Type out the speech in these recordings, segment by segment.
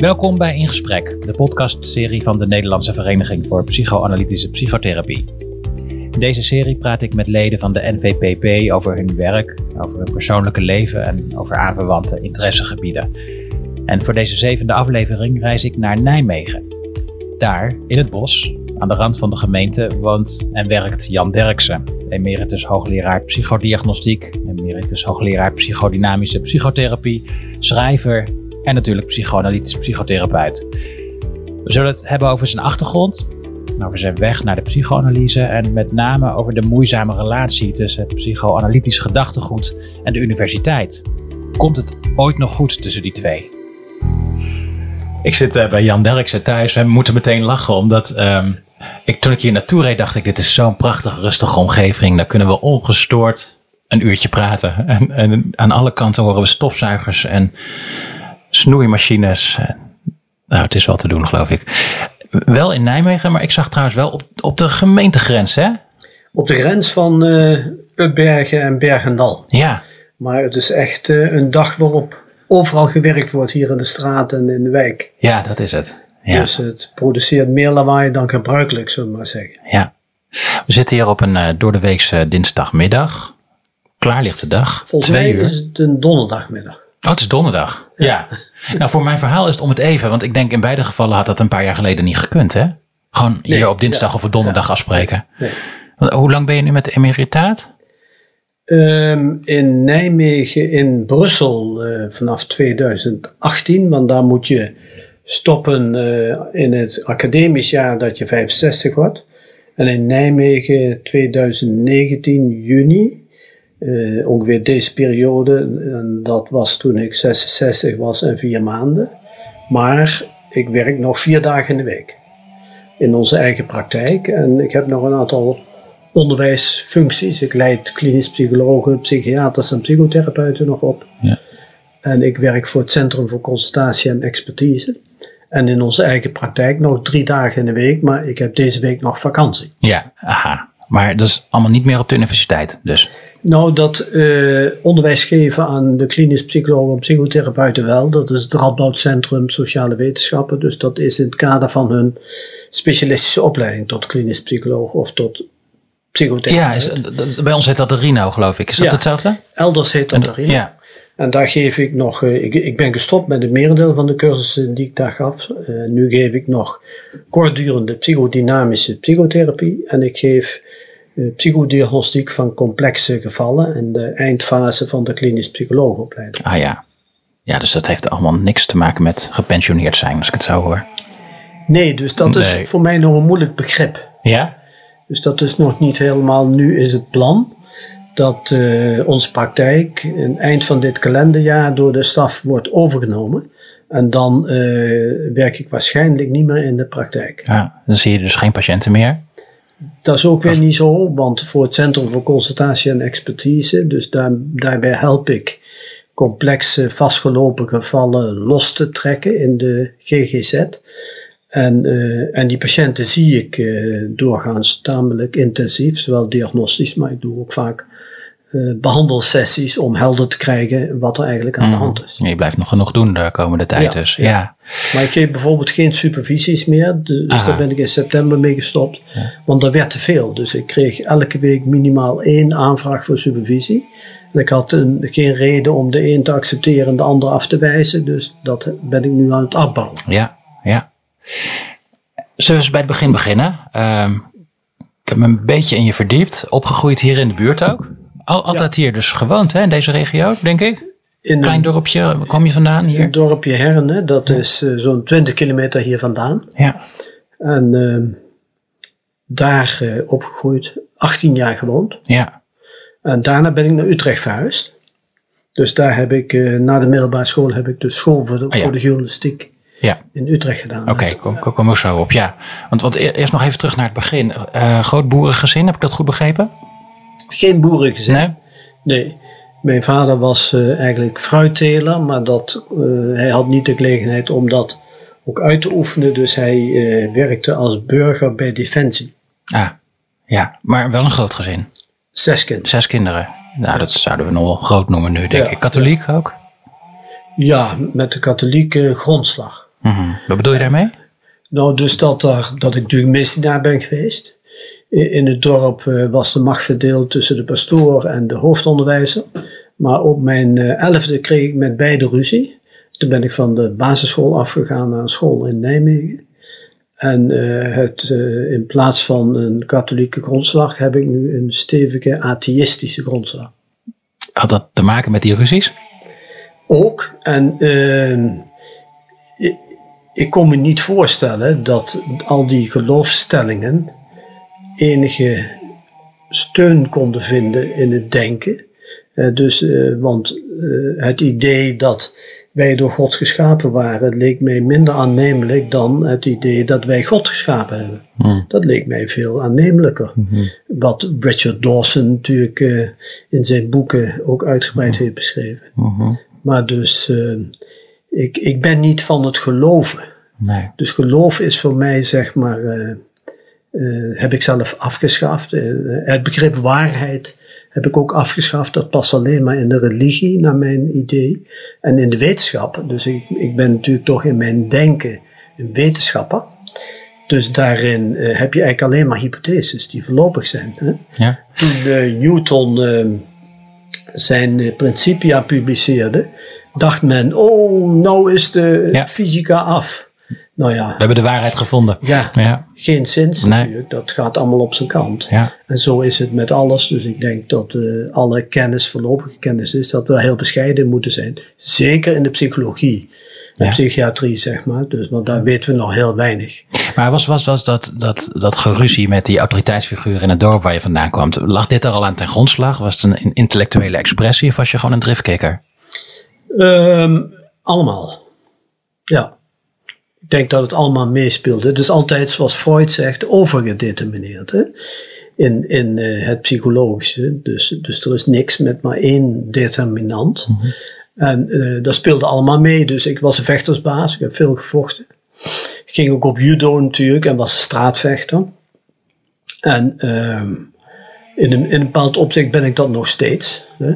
Welkom bij In Gesprek, de podcastserie van de Nederlandse Vereniging voor Psychoanalytische Psychotherapie. In deze serie praat ik met leden van de NVPP over hun werk, over hun persoonlijke leven en over aanverwante interessegebieden. En voor deze zevende aflevering reis ik naar Nijmegen. Daar, in het bos, aan de rand van de gemeente, woont en werkt Jan Derksen, emeritus hoogleraar psychodiagnostiek, emeritus hoogleraar psychodynamische psychotherapie, schrijver en natuurlijk psychoanalytisch psychotherapeut. We zullen het hebben over zijn achtergrond, over zijn weg naar de psychoanalyse en met name over de moeizame relatie tussen het psychoanalytisch gedachtegoed en de universiteit. Komt het ooit nog goed tussen die twee? Ik zit uh, bij Jan Derksen thuis en we moeten meteen lachen, omdat um, ik, toen ik hier naartoe reed, dacht ik: dit is zo'n prachtig rustige omgeving. Daar kunnen we ongestoord een uurtje praten. En, en aan alle kanten horen we stofzuigers en snoeimachines. Nou, het is wel te doen, geloof ik. Wel in Nijmegen, maar ik zag trouwens wel op, op de gemeentegrens, hè? Op de grens van uh, Upbergen en Bergendal. Ja. Maar het is echt uh, een dag waarop overal gewerkt wordt hier in de straat en in de wijk. Ja, dat is het. Ja. Dus het produceert meer lawaai dan gebruikelijk, zullen we maar zeggen. Ja. We zitten hier op een uh, door de weekse dinsdagmiddag. Klaar ligt de dag. Volgens Twee mij uur. is het een donderdagmiddag. Oh, het is donderdag. Ja. nou, voor mijn verhaal is het om het even. Want ik denk in beide gevallen had dat een paar jaar geleden niet gekund, hè? Gewoon hier op dinsdag ja, of op donderdag afspreken. Nee. Hoe lang ben je nu met de emeritaat? Ehm, in Nijmegen, in Brussel eh, vanaf 2018, want daar moet je stoppen eh, in het academisch jaar dat je 65 wordt. En in Nijmegen 2019 juni, eh, ongeveer deze periode, en dat was toen ik 66 was en vier maanden. Maar ik werk nog vier dagen in de week in onze eigen praktijk en ik heb nog een aantal onderwijsfuncties. Ik leid klinisch psychologen, psychiaters en psychotherapeuten nog op. Ja. En ik werk voor het Centrum voor Consultatie en Expertise. En in onze eigen praktijk nog drie dagen in de week, maar ik heb deze week nog vakantie. Ja, aha. Maar dat is allemaal niet meer op de universiteit, dus. Nou, dat eh, onderwijs geven aan de klinisch psychologen en psychotherapeuten wel. Dat is het Radboud Centrum Sociale Wetenschappen. Dus dat is in het kader van hun specialistische opleiding tot klinisch psycholoog of tot psychotherapeut. Ja, is, d- bij ons heet dat de Rino, geloof ik. Is dat Ja. hetzelfde? Elders heet dat erin. Ja. En daar geef ik nog, eh, ik, ik ben gestopt met het merendeel van de cursussen die ik daar gaf. Eh, nu geef ik nog kortdurende psychodynamische psychotherapie. En ik geef eh, psychodiagnostiek van complexe gevallen in de eindfase van de klinisch psycholoogopleiding. Ah ja. Ja, dus dat heeft allemaal niks te maken met gepensioneerd zijn, als ik het zo hoor. Nee, dus dat Nee. is voor mij nog een moeilijk begrip. Ja? Dus dat is nog niet helemaal, nu is het plan dat eh, onze praktijk in eind van dit kalenderjaar door de staf wordt overgenomen. En dan eh, werk ik waarschijnlijk niet meer in de praktijk. ja. Dan zie je dus geen patiënten meer. Dat is ook weer niet zo, want voor het Centrum voor Consultatie en Expertise, dus daar, daarbij help ik complexe vastgelopen gevallen los te trekken in de GGZ. En, eh, en die patiënten zie ik eh, doorgaans tamelijk intensief, zowel diagnostisch, maar ik doe ook vaak eh, behandelsessies om helder te krijgen wat er eigenlijk aan de hand is. Je blijft nog genoeg doen de komende tijd Ja, dus. ja. Ja. Maar ik geef bijvoorbeeld geen supervisies meer. Dus Aha. daar ben ik in september mee gestopt. Want dat werd te veel. Dus ik kreeg elke week minimaal één aanvraag voor supervisie. En ik had een, geen reden om de een te accepteren en de ander af te wijzen. Dus dat ben ik nu aan het afbouwen. Ja, ja. Zullen we bij het begin beginnen? Ehm, ik heb me een beetje in je verdiept. Opgegroeid hier in de buurt ook. Al, altijd hier dus gewoond hè, in deze regio, denk ik. In Klein een, dorpje, waar kom je vandaan een hier? dorpje Herne, dat is eh, zo'n 20 kilometer hier vandaan. Ja. En ehm, daar eh, opgegroeid, 18 jaar gewoond. Ja. En daarna ben ik naar Utrecht verhuisd. Dus daar heb ik, eh, na de middelbare school, heb ik de school voor de, Ah, ja. voor de journalistiek Ja. in Utrecht gedaan. Oké, kom, kom, kom er zo op. Ja. Want, want e- eerst nog even terug naar het begin. Groot boerengezin, heb ik dat goed begrepen? Geen boerengezin. Nee? Nee. Mijn vader was eh, eigenlijk fruitteler, maar dat, eh, hij had niet de gelegenheid om dat ook uit te oefenen. Dus hij eh, werkte als burger bij Defensie. Ah, ja. Maar wel een groot gezin. Zes kinderen. Zes kinderen. Nou, dat zouden we nog wel groot noemen nu, denk Ja, ik. Katholiek ook? Ja, met de katholieke grondslag. Mhm. Wat bedoel je daarmee? Nou, dus dat, dat ik natuurlijk misdienaar ben geweest. In het dorp eh, was de macht verdeeld tussen de pastoor en de hoofdonderwijzer. Maar op mijn eh, elfde kreeg ik met beide ruzie. Toen ben ik van de basisschool afgegaan naar een school in Nijmegen. En eh, het, in plaats van een katholieke grondslag heb ik nu een stevige atheïstische grondslag. Had dat te maken met die ruzies? Ook. En ehm, ik, ik kon me niet voorstellen dat al die geloofstellingen enige steun konden vinden in het denken. Eh, dus, eh, want eh, het idee dat wij door God geschapen waren, leek mij minder aannemelijk dan het idee dat wij God geschapen hebben. Hmm. Dat leek mij veel aannemelijker. Wat Richard Dawson natuurlijk in zijn boeken ook uitgebreid heeft beschreven. Maar dus, ik, ik ben niet van het geloven. Nee. Dus geloof is voor mij, zeg maar, eh, heb ik zelf afgeschaft. Eh, het begrip waarheid heb ik ook afgeschaft. Dat past alleen maar in de religie, naar mijn idee. En in de wetenschap. Dus ik, ik ben natuurlijk toch in mijn denken een wetenschapper. Dus daarin eh, heb je eigenlijk alleen maar hypotheses die voorlopig zijn. Hè? Ja. Toen Newton eh, zijn Principia publiceerde, dacht men, oh, nou is de Ja. fysica af. Nou ja, We hebben de waarheid gevonden. ja, Ja. geen Nee. natuurlijk. Dat gaat allemaal op zijn kant. Ja. En zo is het met alles. Dus ik denk dat eh, alle kennis, voorlopige kennis is, dat we heel bescheiden moeten zijn. Zeker in de psychologie Ja. psychiatrie, zeg maar. Dus, want daar weten we nog heel weinig. Maar was, was, was dat, dat, dat geruzie met die autoriteitsfiguur in het dorp waar je vandaan kwam, lag dit er al aan ten grondslag? Was het een intellectuele expressie of was je gewoon een driftkikker? Ehm, allemaal. Ja. Ik denk dat het allemaal meespeelde. Het is altijd, zoals Freud zegt, overgedetermineerd. Hè? In, in eh, het psychologische. Dus, dus er is niks met maar één determinant. En eh, dat speelde allemaal mee. Dus ik was een vechtersbaas. Ik heb veel gevochten. Ik ging ook op judo natuurlijk en was een straatvechter. En ehm, in, een, in een bepaald opzicht ben ik dat nog steeds. Hè?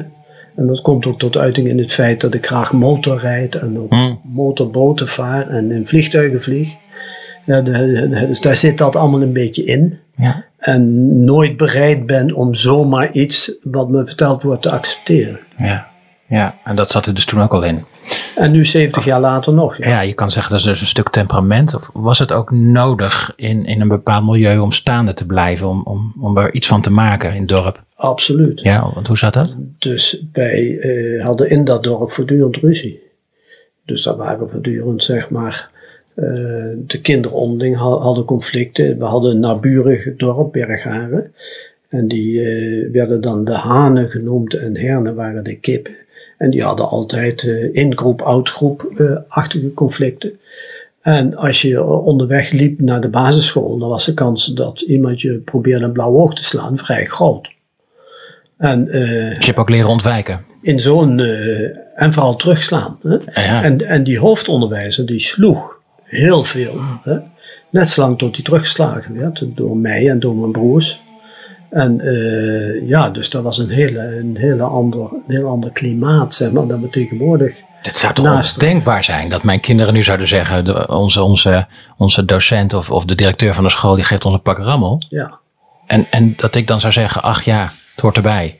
En dat komt ook tot uiting in het feit dat ik graag motorrijd en ook Hmm. motorboten vaar en in vliegtuigen vlieg. Ja, de- de- dus daar zit dat allemaal een beetje in. Ja. En nooit bereid ben om zomaar iets wat me verteld wordt te accepteren. Ja. ja, en dat zat er dus toen ook al in. En nu 70 jaar later nog. Ja. Ja, je kan zeggen dat is dus een stuk temperament. Of was het ook nodig in, in een bepaald milieu om staande te blijven, om, om, om er iets van te maken in het dorp? Absoluut. Ja, want hoe zat dat? Dus wij eh, hadden in dat dorp voortdurend ruzie. Dus daar waren voortdurend, zeg maar, eh, de kinderen onderling ha- hadden conflicten. We hadden een naburig dorp, Bergharen. En die eh, werden dan de hanen genoemd en hernen waren de kippen. En die hadden altijd eh in-groep, out-groep-achtige conflicten. En als je onderweg liep naar de basisschool, dan was de kans dat iemand je probeerde een blauw oog te slaan vrij groot. En eh, Dus je hebt ook leren ontwijken. in zo'n, eh, en vooral terugslaan. Hè? Ja. En, en die hoofdonderwijzer die sloeg heel veel. Hè? Net zolang tot hij teruggeslagen werd door mij en door mijn broers. En eh, ja, dus dat was een, hele, een, hele ander, een heel ander klimaat, zeg maar, dan we tegenwoordig. Het zou toch Naast- ondenkbaar zijn dat mijn kinderen nu zouden zeggen, de, onze, onze, onze docent of, of de directeur van de school die geeft ons een pak rammel. Ja. En, en dat ik dan zou zeggen, ach ja, het hoort erbij.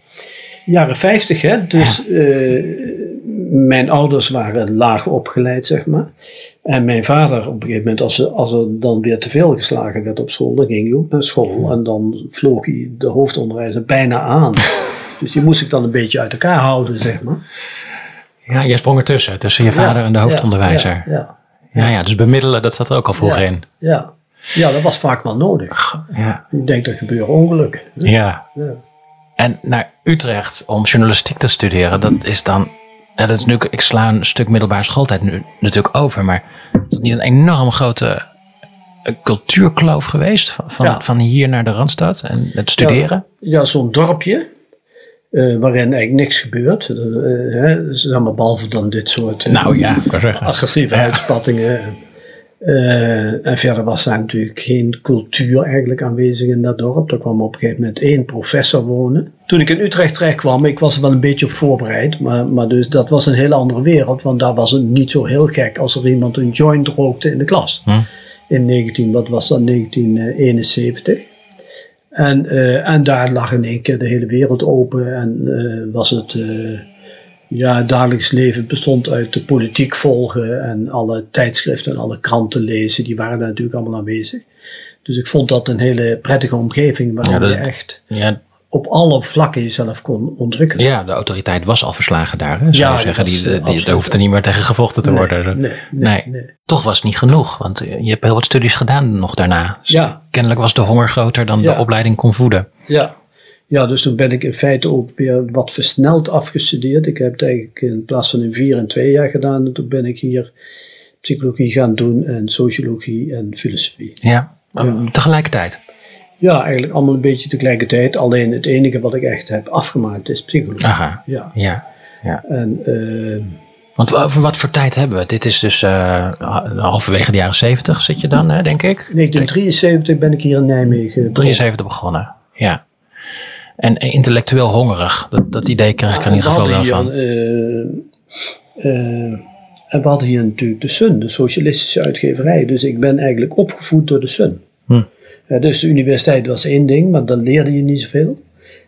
Jaren 50, hè? Dus eh, mijn ouders waren laag opgeleid, zeg maar. En mijn vader, op een gegeven moment, als er, als er dan weer te veel geslagen werd op school, dan ging hij ook naar school. En dan vloog hij de hoofdonderwijzer bijna aan. dus die moest ik dan een beetje uit elkaar houden, zeg maar. Ja, jij sprong ertussen, tussen je vader Ja, en de hoofdonderwijzer. Ja, ja, Ja, ja, dus bemiddelen, dat zat er ook al vroeger Ja. in. ja. ja, dat was vaak wel nodig. Ja. Ik denk dat gebeuren ongelukken. Ja. En naar Utrecht om journalistiek te studeren, dat is dan. Ja, dat is nu, ik sla een stuk middelbare schooltijd nu natuurlijk over, maar is dat niet een enorm grote eh, cultuurkloof geweest? Van, van, Ja. van hier naar de Randstad en het studeren? Ja, ja zo'n dorpje. eh, waarin eigenlijk niks gebeurt. Eh, hè, behalve dan dit soort Nou ja, agressieve uitspattingen. Uh, en verder was daar natuurlijk geen cultuur eigenlijk aanwezig in dat dorp. Er kwam op een gegeven moment één professor wonen. Toen ik in Utrecht terecht kwam, ik was er wel een beetje op voorbereid. Maar, maar dus dat was een hele andere wereld. Want daar was het niet zo heel gek als er iemand een joint rookte in de klas. Hm. In 19, wat was dat, 1971. En, uh, en daar lag in één keer de hele wereld open en uh, was het, ja, het dagelijks leven bestond uit de politiek volgen en alle tijdschriften en alle kranten lezen, die waren daar natuurlijk allemaal aanwezig. Dus ik vond dat een hele prettige omgeving waarin je echt ja, op alle vlakken jezelf kon ontwikkelen. Ja, de autoriteit was al verslagen daar. Hè, zou ja, zeggen. Die, die, die, daar hoefde niet meer tegen gevochten te worden. Nee, nee, nee, Toch was het niet genoeg, want je hebt heel wat studies gedaan nog daarna. Dus ja. Kennelijk was de honger groter dan de opleiding kon voeden. Ja. Ja, dus toen ben ik in feite ook weer wat versneld afgestudeerd. Ik heb het eigenlijk in plaats van in vier en twee jaar gedaan. En toen ben ik hier psychologie gaan doen en sociologie en filosofie. Ja, tegelijkertijd? Ja, eigenlijk allemaal een beetje tegelijkertijd. Alleen het enige wat ik echt heb afgemaakt is psychologie. Aha. Ja. ja. ja. En, uh, Want over wat voor tijd hebben we? Dit is dus uh, halverwege de jaren 70 zit je dan, hè, denk ik? 1973 ben ik hier in Nijmegen. 73 begonnen, ja. En intellectueel hongerig, dat, dat idee krijg ik in ieder geval wel van. En we hadden hier natuurlijk de Sun, de socialistische uitgeverij. Dus ik ben eigenlijk opgevoed door de Sun. Hm. Uh, dus de universiteit was één ding, maar dan leerde je niet zoveel.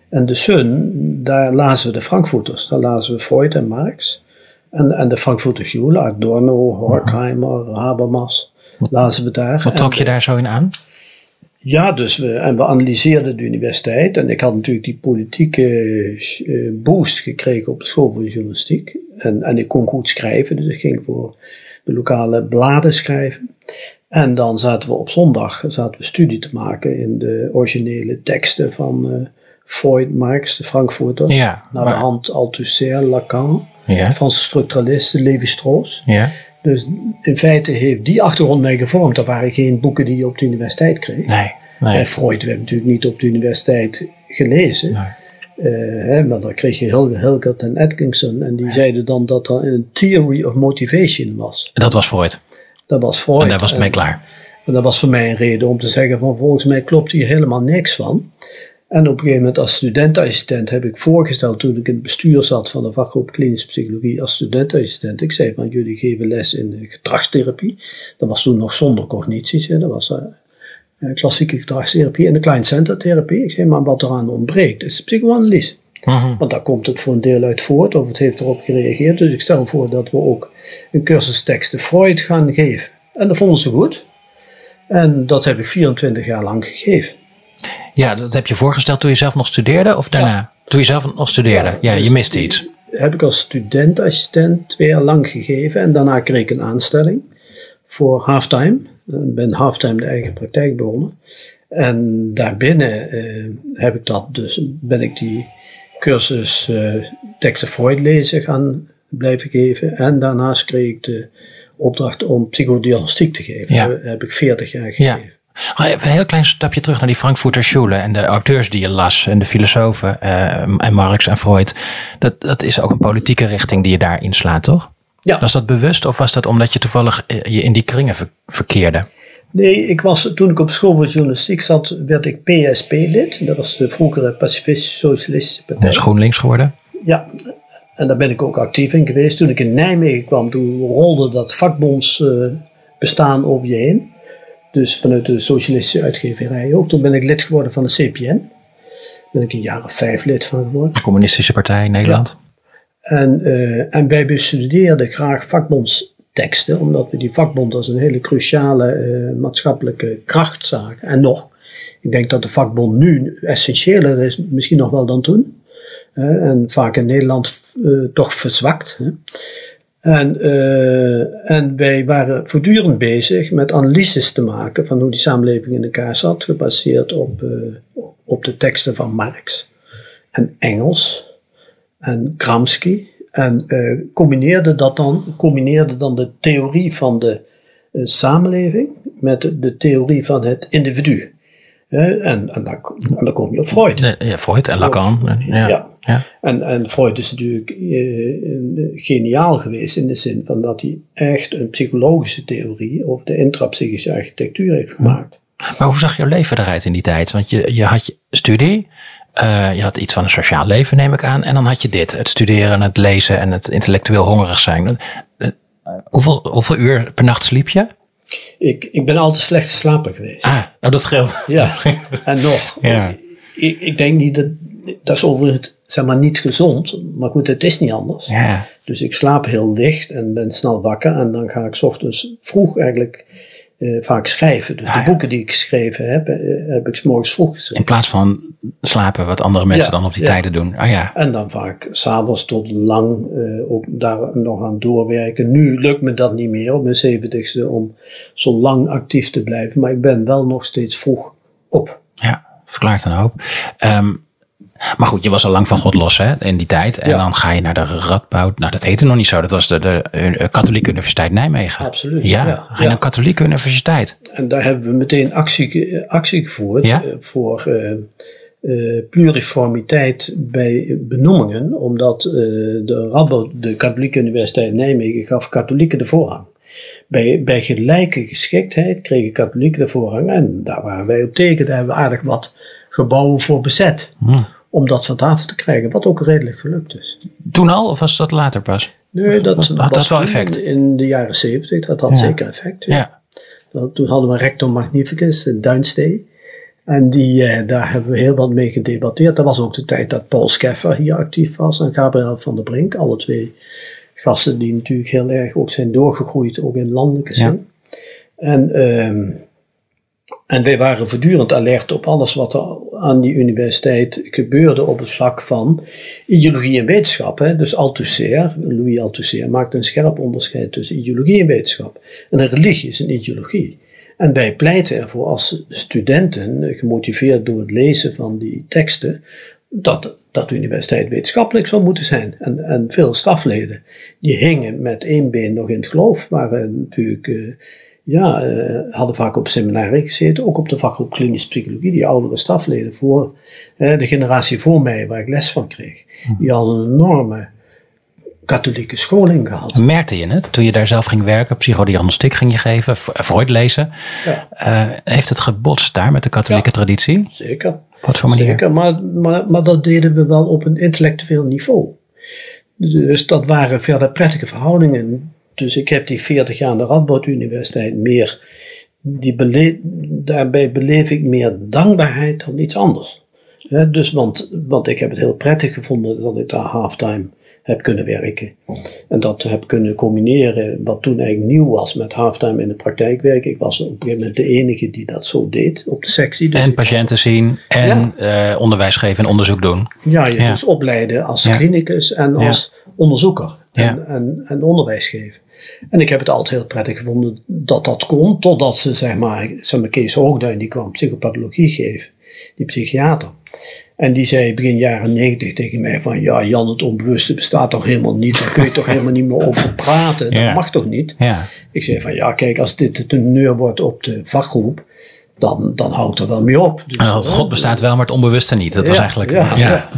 En de Sun, daar lazen we de Frankfurters. Daar lazen we Freud en Marx. En, en de Frankfurter Schule, Adorno, Horkheimer, Habermas, lazen we daar. Wat trok je daar zo in aan? Ja, dus we, en we analyseerden de universiteit. En ik had natuurlijk die politieke uh, boost gekregen op de school voor journalistiek. En, en ik kon goed schrijven, dus ik ging voor de lokale bladen schrijven. En dan zaten we op zondag zaten we studie te maken in de originele teksten van uh, Freud, Marx, de Frankfurters. Ja, naar de hand Althusser, Lacan, ja. Franse structuralisten, Levi-Strauss. Ja. Dus in feite heeft die achtergrond mij gevormd. Dat waren geen boeken die je op de universiteit kreeg. Nee, nee. Freud werd natuurlijk niet op de universiteit gelezen. Nee. Uh, hè, maar dan kreeg je Hilgert en Atkinson. En die zeiden dan dat er een theory of motivation was. Dat was Freud? Dat was Freud. En daar was het mee klaar. En dat was voor mij een reden om te zeggen van volgens mij klopt hier helemaal niks van. En op een gegeven moment als studentassistent heb ik voorgesteld toen ik in het bestuur zat van de vakgroep klinische psychologie als studentassistent. Ik zei van jullie geven les in gedragstherapie. Dat was toen nog zonder cognities. Hè. Dat was uh, klassieke gedragstherapie en de client center therapie. Ik zei maar wat eraan ontbreekt is psychoanalyse. Mhm. Want daar komt het voor een deel uit voort, of het heeft erop gereageerd. Dus ik stel voor dat we ook een cursus teksten Freud gaan geven. En dat vonden ze goed. En dat heb ik 24 jaar lang gegeven. Ja, dat heb je voorgesteld toen je zelf nog studeerde of daarna? Toen je zelf nog studeerde, ja, je dus miste iets. Heb ik als studentassistent twee jaar lang gegeven en daarna kreeg ik een aanstelling voor halftime. Ik ben halftime de eigen praktijk begonnen. En daarbinnen eh, heb ik dat dus, ben ik die cursus uh, teksten Freud lezen gaan blijven geven. En daarnaast kreeg ik de opdracht om psychodiagnostiek te geven. Ja. Dat heb ik 40 jaar gegeven. Even een heel klein stapje terug naar die Frankfurter Schule en de auteurs die je las en de filosofen uh, en Marx en Freud. Dat, dat is ook een politieke richting die je daar inslaat, toch? Ja. Was dat bewust of was dat omdat je toevallig eh, je in die kringen verkeerde? Nee, ik was, toen ik op school voor journalistiek zat, werd ik PSP-lid. Dat was de vroegere Pacifistische Socialistische Partij. Dat is GroenLinks geworden? Ja, en daar ben ik ook actief in geweest. Toen ik in Nijmegen kwam, toen rolde dat vakbondsbestaan uh, over je heen. Dus vanuit de socialistische uitgeverij ook. Toen ben ik lid geworden van de CPN. Daar ben ik een jaar of vijf lid van geworden. De Communistische Partij in Nederland. Ja. En, uh, en wij bestudeerden graag vakbonds teksten, omdat we die vakbond als een hele cruciale uh, maatschappelijke kracht zagen. En nog, ik denk dat de vakbond nu essentiëler is, misschien nog wel dan toen. Uh, en vaak in Nederland uh, toch verzwakt. Hè. En, en wij waren voortdurend bezig met analyses te maken van hoe die samenleving in elkaar zat, gebaseerd op, op de teksten van Marx en Engels en Gramsci en uh, combineerde dat dan, combineerde dan de theorie van de samenleving met de theorie van het individu. En, en, dan, dan kom je op Freud. Ja, Freud en Lacan. Ja. ja. En, en Freud is natuurlijk uh, geniaal geweest in de zin van dat hij echt een psychologische theorie over de intrapsychische architectuur heeft gemaakt. Maar hoe zag jouw leven eruit in die tijd? Want je, je had je studie, uh, je had iets van een sociaal leven, neem ik aan. En dan had je dit: het studeren, het lezen en het intellectueel hongerig zijn. hoeveel, hoeveel uur per nacht sliep je? Ik, ik ben altijd slecht slapen geweest. Ah, nou dat scheelt. Ja, en nog. Ja. Ik, ik denk niet dat, dat is overigens zeg maar niet gezond, maar goed, het is niet anders. Ja. Dus ik slaap heel licht en ben snel wakker en dan ga ik s ochtends vroeg eigenlijk uh, vaak schrijven. Dus de ah, boeken die ik geschreven heb, uh, heb ik s morgens vroeg geschreven. In plaats van slapen, wat andere mensen dan op die tijden doen. Ah, ja. En dan vaak s'avonds tot lang uh, ook daar nog aan doorwerken. Nu lukt me dat niet meer op mijn zeventigste om zo lang actief te blijven. Maar ik ben wel nog steeds vroeg op. Ja, verklaart een hoop. Um, maar goed, je was al lang van God los hè, in die tijd. En dan ga je naar de Radboud. Nou, dat heette nog niet zo. Dat was de, de, de Katholieke Universiteit Nijmegen. Absoluut. Ja, ja. een Katholieke Universiteit. En daar hebben we meteen actie, actie gevoerd eh, voor uh, uh, pluriformiteit bij benoemingen. Omdat uh, de Radboud, de Katholieke Universiteit Nijmegen, gaf katholieken de voorrang. Bij, bij gelijke geschiktheid kregen katholieken de voorrang. En daar waren wij op tegen. Daar hebben we aardig wat gebouwen voor bezet. Hmm om dat van tafel te krijgen, wat ook redelijk gelukt is. Toen al of was dat later pas? Nee, dat had dat wel effect. In, de jaren zeventig, dat had zeker effect. Ja. toen hadden we rector magnificus in Duinstee. En die, eh, daar hebben we heel wat mee gedebatteerd. Dat was ook de tijd dat Paul Scheffer hier actief was en Gabriel van der Brink. Alle twee gasten die natuurlijk heel erg ook zijn doorgegroeid, ook in landelijke zin. En ehm, en wij waren voortdurend alert op alles wat er aan die universiteit gebeurde op het vlak van ideologie en wetenschap. Hè. Dus Althusser, Louis Althusser, maakt een scherp onderscheid tussen ideologie en wetenschap. En een religie is een ideologie. En wij pleiten ervoor als studenten, gemotiveerd door het lezen van die teksten, dat, dat de universiteit wetenschappelijk zou moeten zijn. En, en veel stafleden, die hingen met één been nog in het geloof, waren natuurlijk... Uh, ja, uh, hadden vaak op seminarie gezeten, ook op de vakgroep klinische psychologie, die oudere stafleden voor, uh, de generatie voor mij waar ik les van kreeg. Mhm. Die hadden een enorme katholieke scholing gehad. Merkte je het toen je daar zelf ging werken, psychodiagnostiek ging je geven, Freud lezen? Ja. Uh, heeft het gebotst daar met de katholieke traditie? Zeker. Wat voor manier? Zeker, maar, maar, maar dat deden we wel op een intellectueel niveau. Dus dat waren verder prettige verhoudingen dus ik heb die 40 jaar aan de Radboud Universiteit meer, die bele daarbij beleef ik meer dankbaarheid dan iets anders. dus want, want ik heb het heel prettig gevonden dat ik daar halftime heb kunnen werken. En dat heb kunnen combineren, wat toen eigenlijk nieuw was met halftime in de praktijk werken. Ik was op een gegeven moment de enige die dat zo deed op de sectie. Dus en patiënten zien en eh, onderwijs geven en onderzoek doen. Ja, je ja. dus opleiden als ja. clinicus en als onderzoeker en, en, en onderwijs geven. En ik heb het altijd heel prettig gevonden dat dat kon, totdat ze, zeg maar, zeg maar Kees Hoogduin, die kwam psychopathologie geven, die psychiater. En die zei begin jaren negentig tegen mij van, ja Jan, het onbewuste bestaat toch helemaal niet, daar kun je toch helemaal niet meer over praten, dat mag toch niet? Ja. Ik zei van, ja kijk, als dit het teneur wordt op de vakgroep, dan, dan houdt er wel mee op. Dus, oh, God bestaat wel, maar het onbewuste niet. Dat was eigenlijk. Ja, ja.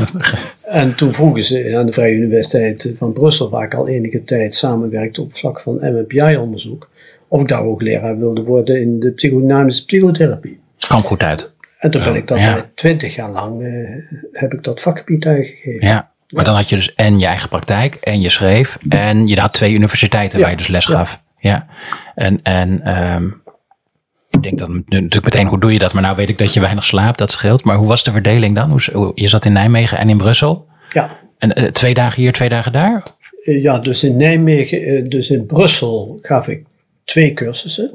En toen vroegen ze aan de Vrije Universiteit van Brussel, waar ik al enige tijd samenwerkte op vlak van MMPI-onderzoek, of ik daar ook leraar wilde worden in de psychodynamische psychotherapie. Kwam goed uit. En toen ben ik dat ja. twintig jaar lang uh, heb ik dat vakgebied uitgegeven. Ja, maar dan had je dus en je eigen praktijk en je schreef en je had twee universiteiten waar je dus les gaf. Ja. En, en um, ik denk dan natuurlijk meteen, hoe doe je dat? Maar nou weet ik dat je weinig slaapt, dat scheelt. Maar hoe was de verdeling dan? Hoe, je zat in Nijmegen en in Brussel? Ja. En uh, twee dagen hier, twee dagen daar? Uh, ja, dus in Nijmegen, uh, dus in Brussel gaf ik twee cursussen.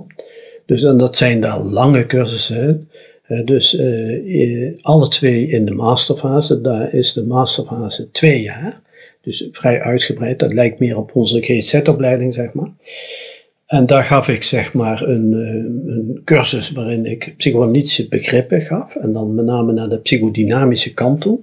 Dus en dat zijn daar lange cursussen. dus alle twee in de masterfase. Daar is de masterfase twee jaar. Dus vrij uitgebreid. Dat lijkt meer op onze GZ-opleiding, zeg maar. En daar gaf ik zeg maar een, eh, een cursus waarin ik psychoanalytische begrippen gaf. En dan met name naar de psychodynamische kant toe.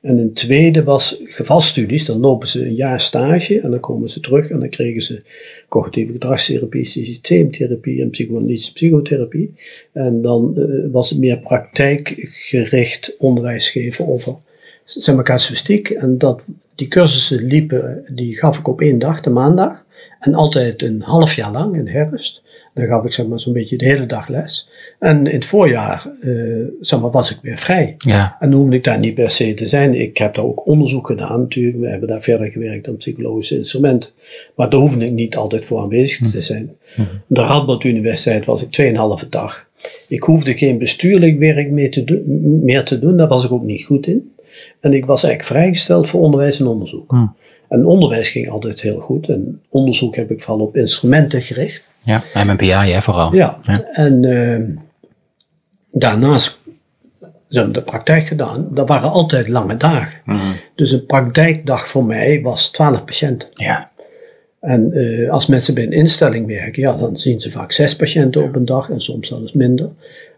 En een tweede was gevalstudies. Dan lopen ze een jaar stage en dan komen ze terug en dan kregen ze cognitieve gedragstherapie, systeemtherapie en psychoanalytische psychotherapie. En dan uh, was het meer praktijkgericht onderwijs geven over casuïstiek. En dat, die cursussen liepen, die gaf ik op één dag, de maandag. En altijd een half jaar lang, in herfst. Dan gaf ik zeg maar zo'n beetje de hele dag les. En in het voorjaar uh, zeg maar, was ik weer vrij. Ja. En hoefde ik daar niet per se te zijn. Ik heb daar ook onderzoek gedaan natuurlijk. We hebben daar verder gewerkt aan psychologische instrumenten. Maar daar hoefde ik niet altijd voor aanwezig te zijn. Mhm. De Radboud Universiteit was ik 2,5 dag. Ik hoefde geen bestuurlijk werk meer te, doen, meer te doen. Daar was ik ook niet goed in. En ik was eigenlijk vrijgesteld voor onderwijs en onderzoek. Hmm. En onderwijs ging altijd heel goed. En onderzoek heb ik vooral op instrumenten gericht. Ja, MMPI hè, vooral. Ja, Ja. en uh, daarnaast zijn de praktijk gedaan. Dat waren altijd lange dagen. Mhm. Dus een praktijkdag voor mij was 12 patiënten. Ja. En uh, als mensen bij een instelling werken, ja, dan zien ze vaak zes patiënten op een dag en soms zelfs minder.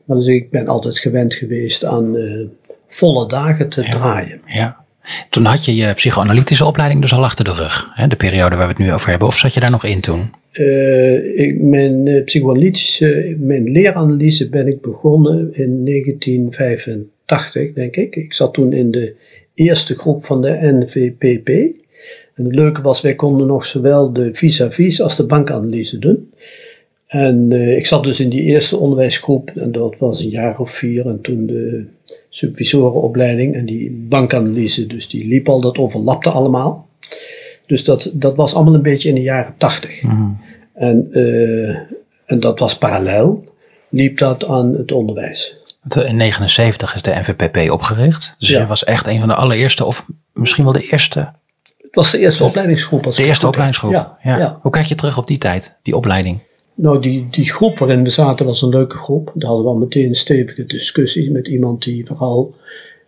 Maar dus ik ben altijd gewend geweest aan uh, volle dagen te draaien. Ja. Toen had je je psychoanalytische opleiding dus al achter de rug. Hè? De periode waar we het nu over hebben. Of zat je daar nog in toen? Uh, ik, mijn uh, psychoanalytische, mijn leeranalyse ben ik begonnen in 1985, denk ik. Ik zat toen in de eerste groep van de NVPP. En het leuke was, wij konden nog zowel de vis-à-vis als de bankanalyse doen. En uh, ik zat dus in die eerste onderwijsgroep, en dat was een jaar of vier, en toen de supervisorenopleiding en die bankanalyse, dus die liep al, dat overlapte allemaal. Dus dat, dat was allemaal een beetje in de jaren tachtig. Mm. En, uh, en dat was parallel, liep dat aan het onderwijs. In 79 is de NVPP opgericht. Dus ja. je was echt een van de allereerste, of misschien wel de eerste. Het was de eerste opleidingsgroep. de eerste opleidingsgroep. Ja, ja. ja. Hoe kijk je terug op die tijd, die opleiding? Nou, die, die groep waarin we zaten was een leuke groep. Daar hadden we al meteen stevige discussies met iemand die vooral.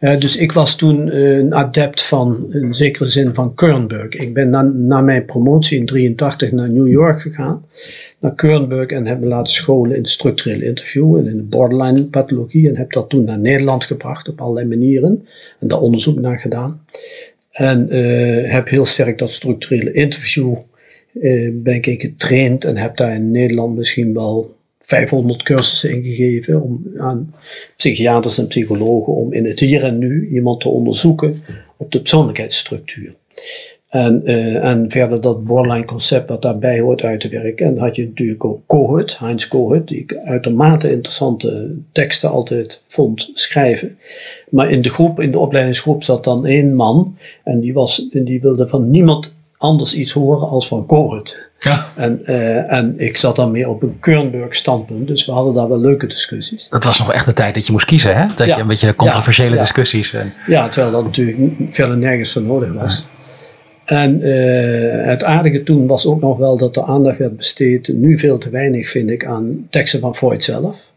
Dus ik was toen een adept van, in zekere zin, van Kernberg. Ik ben na, na mijn promotie in 83 naar New York gegaan, naar Kernberg, en heb me laten scholen in structureel interview en in de borderline pathologie. En heb dat toen naar Nederland gebracht op allerlei manieren en daar onderzoek naar gedaan. En uh, heb heel sterk dat structurele interview ben ik getraind en heb daar in Nederland misschien wel 500 cursussen ingegeven om, aan psychiaters en psychologen om in het hier en nu iemand te onderzoeken op de persoonlijkheidsstructuur. En, uh, en verder dat borderline concept wat daarbij hoort uit te werken. En dan had je natuurlijk ook Kohut, Heinz Kohut, die ik uitermate interessante teksten altijd vond schrijven. Maar in de groep, in de opleidingsgroep zat dan één man en die, was, en die wilde van niemand anders iets horen als van Kohut. Ja. En, uh, en ik zat dan meer op een Kernberg standpunt, dus we hadden daar wel leuke discussies. Dat was nog echt de tijd dat je moest kiezen, hè? Dat Ja. je een beetje controversiële ja. discussies. En, Ja, terwijl dat natuurlijk verder nergens voor nodig was. En uh, het aardige toen was ook nog wel dat de aandacht werd besteed, nu veel te weinig vind ik, aan teksten van Freud zelf.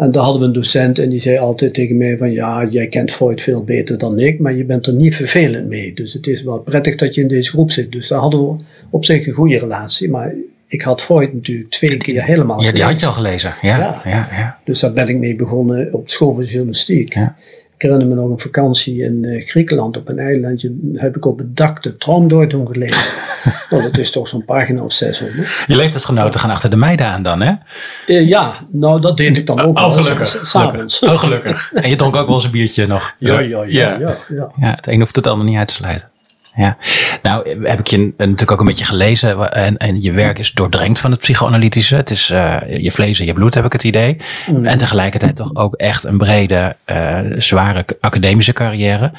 En daar hadden we een docent en die zei altijd tegen mij van ja, jij kent Freud veel beter dan ik, maar je bent er niet vervelend mee. Dus het is wel prettig dat je in deze groep zit. Dus daar hadden we op zich een goede relatie. Maar ik had Freud natuurlijk twee keer helemaal ja, die had je gelezen. al gelezen. Ja, ja, Ja. ja. Dus daar ben ik mee begonnen op school van journalistiek. Ja. Ik herinner me nog een vakantie in eh, Griekenland op een eilandje. Heb ik op het dak de Traumdeutung gelezen. nou, dat is toch zo'n pagina of 600. Je leeftijdsgenoten gaan achter de meiden aan dan, hè? Eh, ja, nou dat deed ik dan ook eens, s- s'avonds. Oh, gelukkig. En je dronk ook wel eens een biertje nog. Ja, ja, ja, ja. ja. Ja, het een hoeft het ander niet uit te sluiten. Ja. Nou, heb ik je natuurlijk ook een beetje gelezen. En, en je werk is doordrenkt van het psychoanalytische. Het is eh, je vlees en je bloed, heb ik het idee. En tegelijkertijd toch ook echt een brede, eh, zware academische carrière.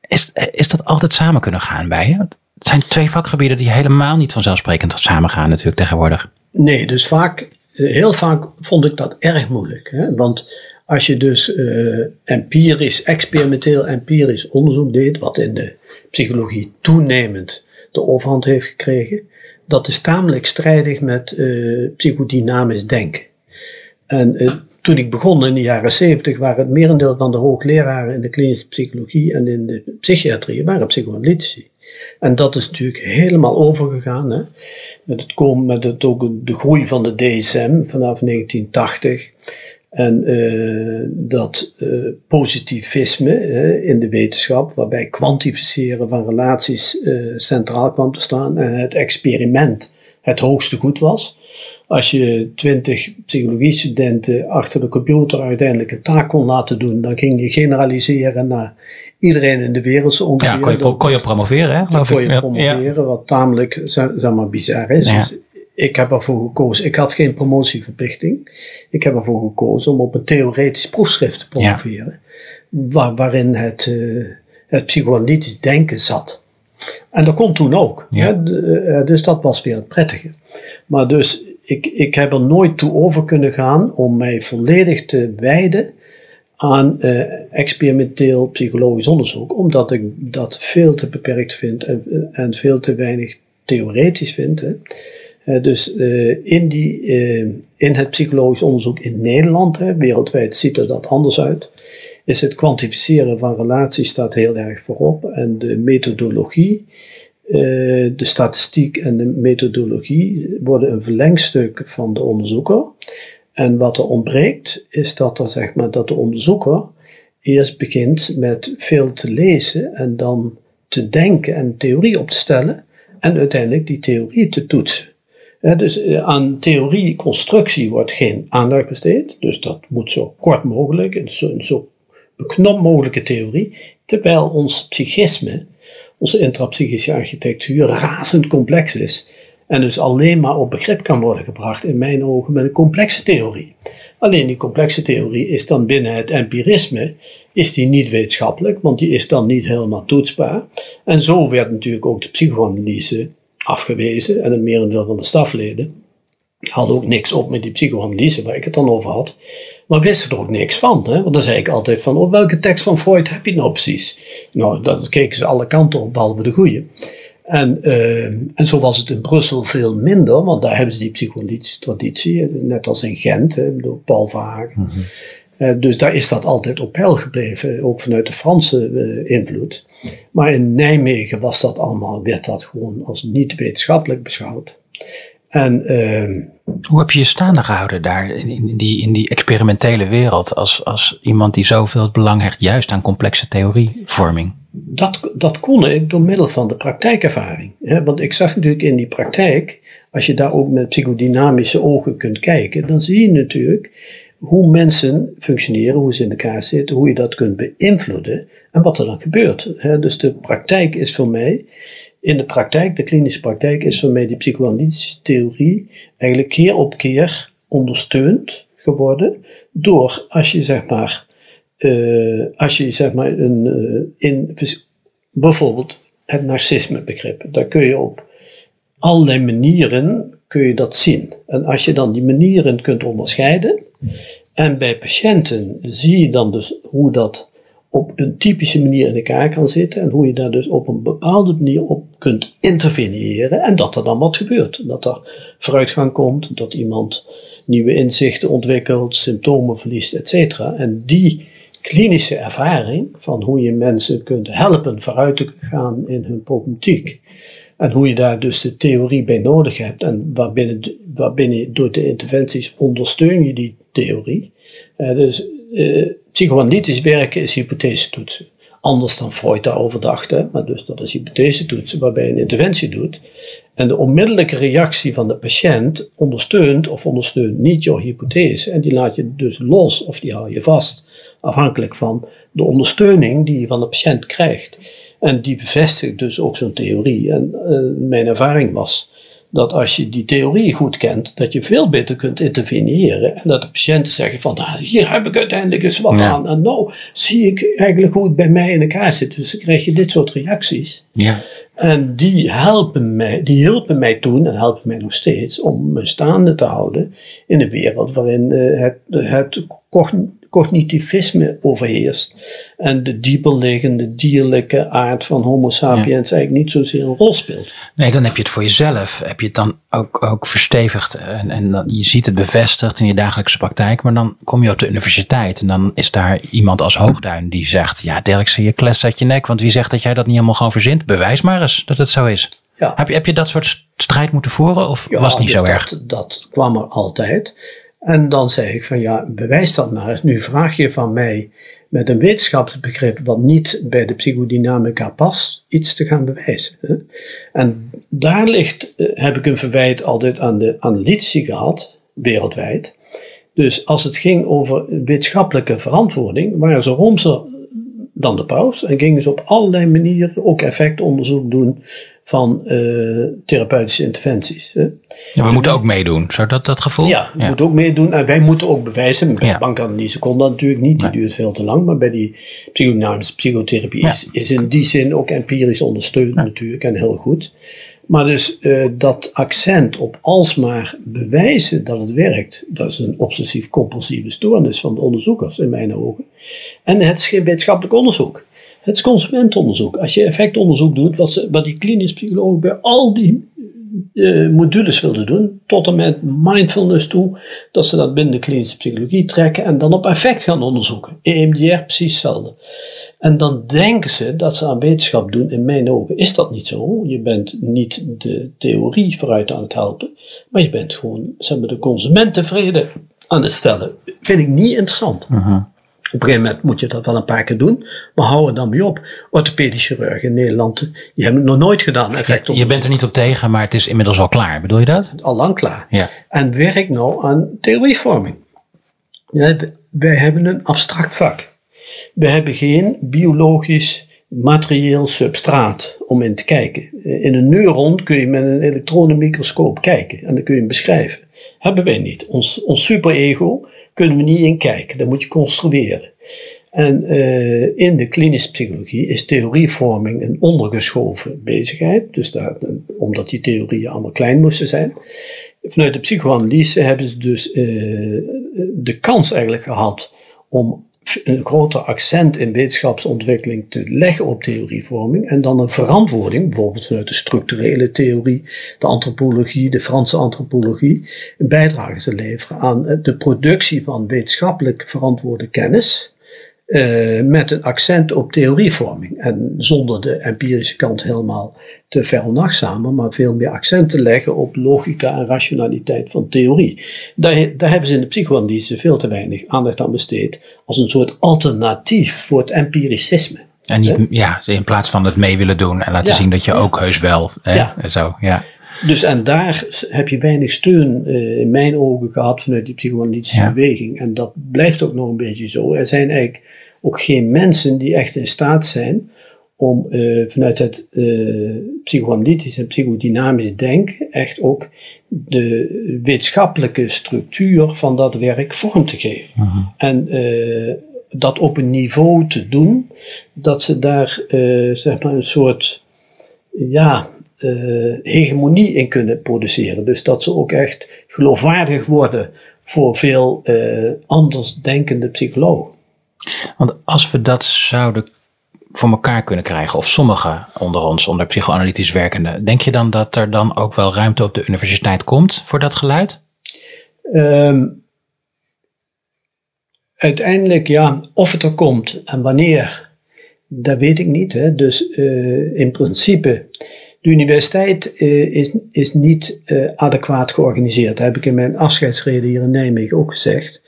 Is, is dat altijd samen kunnen gaan bij je? Het zijn twee vakgebieden die helemaal niet vanzelfsprekend samen gaan natuurlijk tegenwoordig. Nee, dus vaak, eh, heel vaak vond ik dat erg moeilijk. Hè? Want als je dus eh, empirisch, experimenteel empirisch onderzoek deed, wat in de psychologie toenemend de overhand heeft gekregen, dat is tamelijk strijdig met eh, psychodynamisch denken. En eh, toen ik begon in de jaren 70 waren het merendeel van de hoogleraren in de klinische psychologie en in de psychiatrie waren psychoanalytici. En dat is natuurlijk helemaal overgegaan. Hè? Met, het komen, met het ook de groei van de DSM vanaf 1980. En uh, dat uh, positivisme in de wetenschap, waarbij kwantificeren van relaties uh, centraal kwam te staan en het experiment het hoogste goed was. Als je twintig psychologiestudenten achter de computer uiteindelijk een taak kon laten doen, dan ging je generaliseren naar iedereen in de wereld zo ongeveer. Ja, kon je, kon je promoveren, hè? Dan kon je promoveren, wat tamelijk zeg maar, bizar is. Dus ik heb ervoor gekozen, ik had geen promotieverplichting. Ik heb ervoor gekozen om op een theoretisch proefschrift te promoveren, waar, waarin het, uh, het psychoanalytisch denken zat. En dat kon toen ook. Hè? Eh, dus dat was weer het prettige. Maar dus ik, ik heb er nooit toe over kunnen gaan om mij volledig te wijden aan uh, experimenteel psychologisch onderzoek, omdat ik dat veel te beperkt vind en, en veel te weinig theoretisch vind. Hè. Uh, dus uh, in, die, in het psychologisch onderzoek in Nederland, hè, wereldwijd ziet er dat anders uit, is het kwantificeren van relaties staat heel erg voorop en de methodologie de statistiek en de methodologie worden een verlengstuk van de onderzoeker. En wat er ontbreekt, is dat, er, zeg maar, dat de onderzoeker eerst begint met veel te lezen en dan te denken en theorie op te stellen en uiteindelijk die theorie te toetsen. Dus eh, aan theorie-constructie wordt geen aandacht besteed, dus dat moet zo kort mogelijk, een zo, zo beknopt mogelijke theorie, terwijl ons psychisme, onze intrapsychische architectuur razend complex is en dus alleen maar op begrip kan worden gebracht, in mijn ogen, met een complexe theorie. Alleen die complexe theorie is dan binnen het empirisme, is die niet wetenschappelijk, want die is dan niet helemaal toetsbaar. En zo werd natuurlijk ook de psychoanalyse afgewezen en een merendeel van de stafleden had ook niks op met die psychoanalyse waar ik het dan over had. Maar wisten er ook niks van. Hè? Want dan zei ik altijd van, op welke tekst van Freud heb je nou precies? Nou, dan keken ze alle kanten op, behalve de goede. En, uh, en zo was het in Brussel veel minder, want daar hebben ze die psychoanalytische traditie, net als in Gent, hè, door Paul Verhagen. -hmm. Dus daar is dat altijd op peil gebleven, ook vanuit de Franse uh, invloed. Maar in Nijmegen was dat allemaal, werd dat gewoon als niet wetenschappelijk beschouwd. En, uh, Hoe heb je je staande gehouden daar in, die, in die experimentele wereld als, als iemand die zoveel belang hecht juist aan complexe theorievorming? dat, dat kon ik door middel van de praktijkervaring. Want ik zag natuurlijk in die praktijk, als je daar ook met psychodynamische ogen kunt kijken, dan zie je natuurlijk hoe mensen functioneren, hoe ze in elkaar zitten, hoe je dat kunt beïnvloeden en wat er dan gebeurt. Dus de praktijk is voor mij, in de praktijk, de klinische praktijk, is voor mij die psychoanalytische theorie eigenlijk keer op keer ondersteund geworden door, als je zeg maar uh, als je zeg maar een, uh, in, bijvoorbeeld het narcisme begrip, daar kun je op allerlei manieren kun je dat zien. En als je dan die manieren kunt onderscheiden, en bij patiënten zie je dan dus hoe dat op een typische manier in elkaar kan zitten en hoe je daar dus op een bepaalde manier op kunt interveneren en dat er dan wat gebeurt. Dat er vooruitgang komt, dat iemand nieuwe inzichten ontwikkelt, symptomen verliest, etc. En die klinische ervaring van hoe je mensen kunt helpen vooruit te gaan in hun problematiek. En hoe je daar dus de theorie bij nodig hebt en waarbinnen, waarbinnen door de interventies ondersteun je die theorie. Uh, dus uh, psychoanalytisch werken is hypothese toetsen. Anders dan Freud daarover dacht, hè? maar dus dat is hypothese toetsen waarbij je een interventie doet. En de onmiddellijke reactie van de patiënt ondersteunt of ondersteunt niet jouw hypothese. En die laat je dus los of die hou je vast afhankelijk van de ondersteuning die je van de patiënt krijgt. En die bevestigt dus ook zo'n theorie. En uh, mijn ervaring was dat als je die theorie goed kent, dat je veel beter kunt interveneren. En dat de patiënten zeggen van, nou, hier heb ik uiteindelijk eens wat aan. En nou zie ik eigenlijk hoe het bij mij in elkaar zit. Dus dan krijg je dit soort reacties. Ja. En die helpen mij, die hielpen mij toen en helpen mij nog steeds om me staande te houden in een wereld waarin uh, het, het cognitivisme overheerst. En de dieperliggende, dierlijke aard van Homo sapiens eigenlijk niet zozeer een rol speelt. Nee, dan heb je het voor jezelf. Heb je het dan ook, ook verstevigd. En, en dan, je ziet het bevestigd in je dagelijkse praktijk. Maar dan kom je op de universiteit. En dan is daar iemand als Hoogduin die zegt: Ja, Dirkse, je klest uit je nek. Want wie zegt dat jij dat niet helemaal gewoon verzint? Bewijs maar eens dat het zo is. Ja. Heb, je, heb je dat soort strijd moeten voeren? Of was het niet zo dus erg? Dat, dat kwam er altijd. En dan zeg ik van ja, bewijs dat maar eens. Nu vraag je van mij met een wetenschapsbegrip wat niet bij de psychodynamica past, iets te gaan bewijzen. En daar ligt, eh, heb ik een verwijt altijd aan de analytici gehad, wereldwijd. Dus als het ging over wetenschappelijke verantwoording, waren ze roomser dan de paus en gingen ze op allerlei manieren ook effectonderzoek doen van uh, therapeutische interventies. Hè. Ja, we moeten ook meedoen, zou dat dat gevoel? Ja, we moeten ook meedoen en wij moeten ook bewijzen. Bij ja. bankanalyse kon dat natuurlijk niet, die duurt veel te lang, maar bij die psychodynamische psychotherapie is, is in die zin ook empirisch ondersteund natuurlijk en heel goed. Maar dus uh, dat accent op alsmaar bewijzen dat het werkt, dat is een obsessief-compulsieve stoornis van de onderzoekers in mijn ogen. En het wetenschappelijk onderzoek. Het is consumentonderzoek. Als je effectonderzoek doet, wat, ze, wat die klinisch psychologen bij al die uh, modules wilden doen, tot en met mindfulness toe, dat ze dat binnen de klinische psychologie trekken en dan op effect gaan onderzoeken. EMDR precies hetzelfde. En dan denken ze dat ze aan wetenschap doen. In mijn ogen is dat niet zo. Je bent niet de theorie vooruit aan het helpen, maar je bent gewoon zeg maar, de consument tevreden aan het stellen. Vind ik niet interessant. Uh op een gegeven moment moet je dat wel een paar keer doen, maar hou er dan mee op. Orthopedische chirurgen in Nederland, die hebben het nog nooit gedaan. Effect je, je bent er niet op tegen, maar het is inmiddels al klaar. Bedoel je dat? Al lang klaar. Ja. En werk nou aan theorievorming. wij hebben een abstract vak. We hebben geen biologisch materieel substraat om in te kijken. In een neuron kun je met een elektronenmicroscoop kijken en dan kun je hem beschrijven. Hebben wij niet. Ons, ons superego kunnen we niet in kijken. Dat moet je construeren. En uh, in de klinische psychologie is theorievorming een ondergeschoven bezigheid. Dus daar, omdat die theorieën allemaal klein moesten zijn. Vanuit de psychoanalyse hebben ze dus uh, de kans eigenlijk gehad om een groter accent in wetenschapsontwikkeling te leggen op theorievorming en dan een verantwoording, bijvoorbeeld vanuit de structurele theorie, de antropologie, de Franse antropologie, een bijdrage te leveren aan de productie van wetenschappelijk verantwoorde kennis uh, met een accent op theorievorming. En zonder de empirische kant helemaal te veronachtzamen, maar veel meer accent te leggen op logica en rationaliteit van theorie. Daar, daar hebben ze in de psychoanalyse veel te weinig aandacht aan besteed, als een soort alternatief voor het empiricisme. En niet, ja, in plaats van het mee willen doen en laten zien dat je ook heus wel. Hè? Ja. Zo, ja. Dus en daar heb je weinig steun uh, in mijn ogen gehad vanuit die psychoanalytische beweging. En dat blijft ook nog een beetje zo. Er zijn eigenlijk ook geen mensen die echt in staat zijn om uh, vanuit het uh, psychoanalytisch en psychodynamisch denken echt ook de wetenschappelijke structuur van dat werk vorm te geven. Mhm. En dat op een niveau te doen dat ze daar zeg maar een soort ja, hegemonie in kunnen produceren. Dus dat ze ook echt geloofwaardig worden voor veel anders denkende psychologen. Want als we dat zouden voor elkaar kunnen krijgen, of sommigen onder ons, onder psychoanalytisch werkenden, denk je dan dat er dan ook wel ruimte op de universiteit komt voor dat geluid? Um, uiteindelijk ja, of het er komt en wanneer, dat weet ik niet. Hè. Dus uh, in principe, de universiteit uh, is, is niet uh, adequaat georganiseerd. Dat heb ik in mijn afscheidsreden hier in Nijmegen ook gezegd.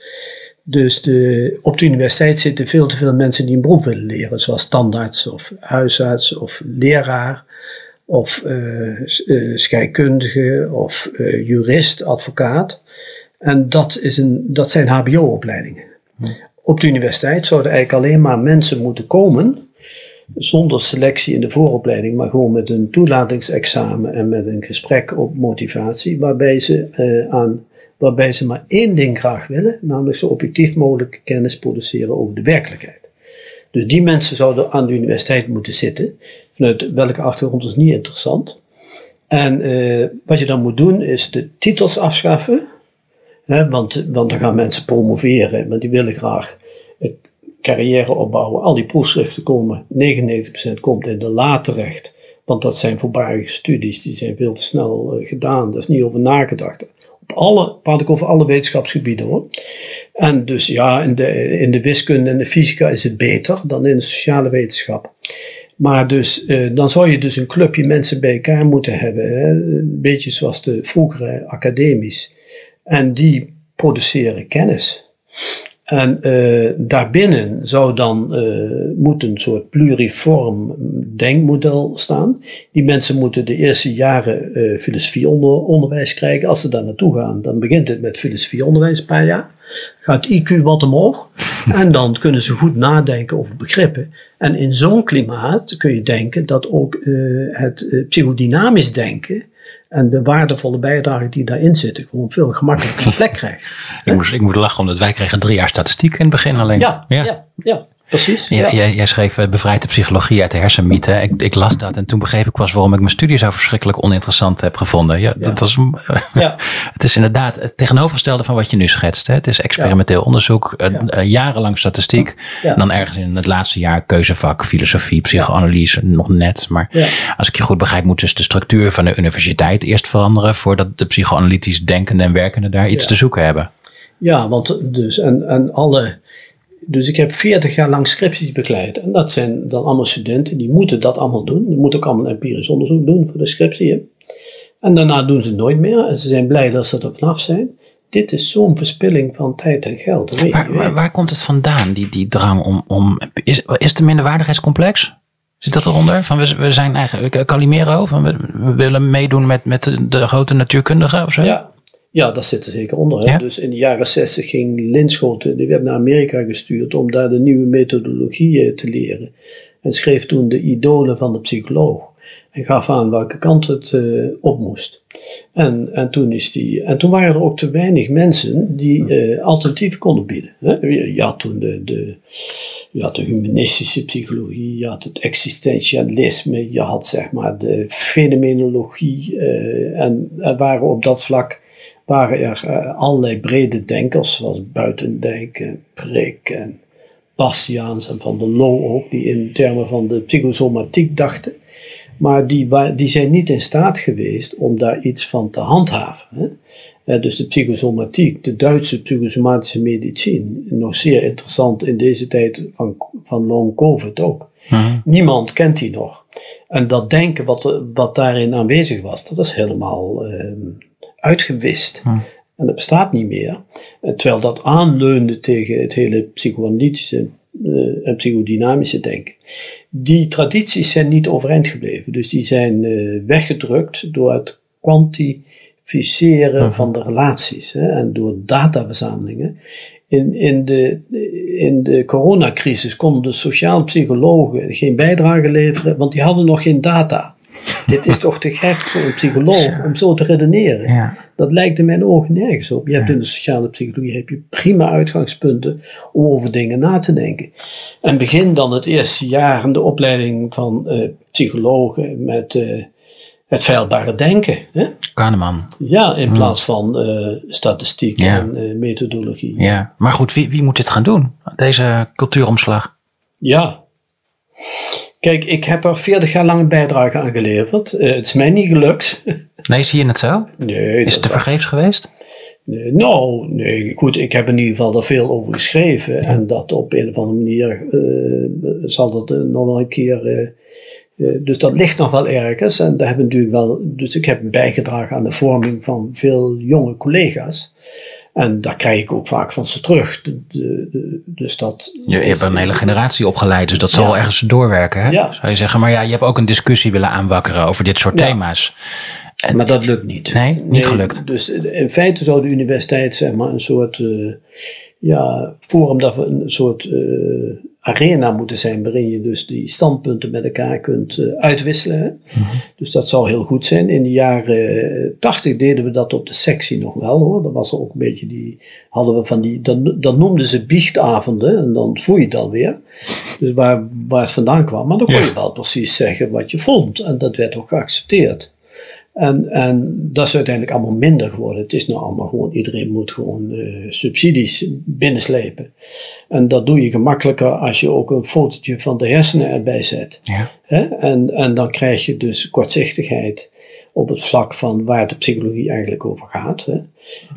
Dus de, op de universiteit zitten veel te veel mensen die een beroep willen leren, zoals standaards of huisarts of leraar of uh, scheikundige of jurist, advocaat. En dat, is een, dat zijn HBO-opleidingen. Hm. Op de universiteit zouden eigenlijk alleen maar mensen moeten komen, zonder selectie in de vooropleiding, maar gewoon met een toelatingsexamen en met een gesprek op motivatie, waarbij ze aan waarbij ze maar één ding graag willen, namelijk zo objectief mogelijk kennis produceren over de werkelijkheid. Dus die mensen zouden aan de universiteit moeten zitten, vanuit welke achtergrond is niet interessant. En uh, wat je dan moet doen is de titels afschaffen, Hè, want, want dan gaan mensen promoveren, maar die willen graag carrière opbouwen. Al die proefschriften komen, 99% komt in de la terecht. Want dat zijn voorbarige studies, die zijn veel te snel uh, gedaan. Daar is niet over nagedacht. Op alle, praat ik over alle wetenschapsgebieden hoor. En dus ja, in de, in de wiskunde en de fysica is het beter dan in de sociale wetenschap. Maar dus, uh, dan zou je dus een clubje mensen bij elkaar moeten hebben. Een beetje zoals de vroegere academies. En die produceren kennis. En uh, daarbinnen zou dan uh, moet een soort pluriform denkmodel staan. Die mensen moeten de eerste jaren uh, filosofieonderwijs krijgen. Als ze daar naartoe gaan, dan begint het met filosofieonderwijs een paar jaar. Gaat IQ wat omhoog. en dan kunnen ze goed nadenken over begrippen. En in zo'n klimaat kun je denken dat ook het psychodynamisch denken en de waardevolle bijdrage die daarin zitten, gewoon veel gemakkelijker plek krijgt. ik, moest, ik moet lachen, omdat wij kregen drie jaar statistiek in het begin alleen. Ja, ja. ja, ja. Precies. Ja, Jij, jij, schreef uh, Bevrijd de psychologie uit de hersenmythe. Ik, ik, las dat en toen begreep ik was waarom ik mijn studie zo verschrikkelijk oninteressant heb gevonden. Ja, Dat was, ja. het is inderdaad het tegenovergestelde van wat je nu schetst. Hè. Het is experimenteel onderzoek, uh, jarenlang statistiek. En dan ergens in het laatste jaar keuzevak, filosofie, psychoanalyse, nog net. Maar als ik je goed begrijp, moet dus de structuur van de universiteit eerst veranderen voordat de psychoanalytisch denkende en werkende daar iets te zoeken hebben. Ja, want dus en, en alle dus ik heb 40 jaar lang scripties begeleid. En dat zijn dan allemaal studenten, die moeten dat allemaal doen. Die moeten ook allemaal empirisch onderzoek doen voor de scriptie. En daarna doen ze het nooit meer. En ze zijn blij dat ze er vanaf zijn. Dit is zo'n verspilling van tijd en geld. Waar, waar, waar, komt het vandaan, die, die drang om... om is, is het een minderwaardigheidscomplex? Zit dat eronder? Van we, we zijn eigenlijk Calimero, van we, we willen meedoen met, met de, de grote natuurkundigen of zo? Ja, ja, dat zit er zeker onder. Dus in de jaren 60 ging Linschoten, die werd naar Amerika gestuurd om daar de nieuwe methodologieën te leren. En schreef toen de idolen van de psycholoog. En gaf aan welke kant het uh, op moest. En, en, toen is die, en toen waren er ook te weinig mensen die uh, alternatieven konden bieden. Hè? Je had toen de, de, je had de humanistische psychologie, je had het existentialisme, je had zeg maar de fenomenologie. Uh, en er waren op dat vlak waren er uh, allerlei brede denkers, zoals Buitendijk en Prik en Bastiaans en Van der Loo ook, die in termen van de psychosomatiek dachten. Maar die, die zijn niet in staat geweest om daar iets van te handhaven. Hè? Uh, dus de psychosomatiek, de Duitse psychosomatische medicine, nog zeer interessant in deze tijd van, van long covid ook. Mhm. Niemand kent die nog. En dat denken wat, wat daarin aanwezig was, dat is helemaal uh, uitgewist. Hm. En dat bestaat niet meer. Terwijl dat aanleunde tegen het hele psychoanalytische uh, en psychodynamische denken. Die tradities zijn niet overeind gebleven. Dus die zijn uh, weggedrukt door het kwantificeren hm. van de relaties hè, en door dataverzamelingen. In, in, de, in de coronacrisis konden de sociaal psychologen geen bijdrage leveren, want die hadden nog geen data. Dit is toch te gek voor een psycholoog om zo te redeneren. Ja. Dat lijkt in mijn ogen nergens op. Je hebt in de sociale psychologie heb je prima uitgangspunten om over dingen na te denken. En begin dan het eerste jaar in de opleiding van uh, psychologen met uh, het feilbare denken. Hè? Kahneman. Ja, in mm. plaats van uh, statistiek en methodologie. Ja, maar goed, wie, wie moet dit gaan doen? Deze cultuuromslag? Ja. Kijk, ik heb er 40 jaar lang een bijdrage aan geleverd. Uh, het is mij niet gelukt. Nee, zie je het zo? Nee. Is het te vergeefs geweest? Nee, nou, nee, goed, ik heb in ieder geval er veel over geschreven. En dat op een of andere manier uh, zal dat uh, nog wel een keer. dus dat ligt nog wel ergens. En daar heb ik natuurlijk wel. Dus ik heb bijgedragen aan de vorming van veel jonge collega's. En daar krijg ik ook vaak van ze terug. De, de, dus dat je, je hebt een hele generatie opgeleid, dus dat zal ja. ergens doorwerken. Hè? Ja. Zou je zeggen, maar ja, je hebt ook een discussie willen aanwakkeren over dit soort thema's. En, maar dat lukt niet. Nee, niet nee, gelukt. Dus in feite zou de universiteit zeg maar, een soort uh, ja, forum, dat we een soort uh, arena moeten zijn waarin je dus die standpunten met elkaar kunt uh, uitwisselen. Mm -hmm. Dus dat zou heel goed zijn. In de jaren tachtig deden we dat op de sectie nog wel hoor. Dan was er ook een beetje die, hadden we van die, dan, dan noemden ze biechtavonden en dan voel je het alweer. Dus waar, waar het vandaan kwam. Maar dan kon je wel precies zeggen wat je vond en dat werd ook geaccepteerd. En, en dat is uiteindelijk allemaal minder geworden. Het is nou allemaal gewoon, iedereen moet gewoon uh, subsidies binnenslepen. En dat doe je gemakkelijker als je ook een fotootje van de hersenen erbij zet. Ja. Hè? En, en dan krijg je dus kortzichtigheid op het vlak van waar de psychologie eigenlijk over gaat. Hè?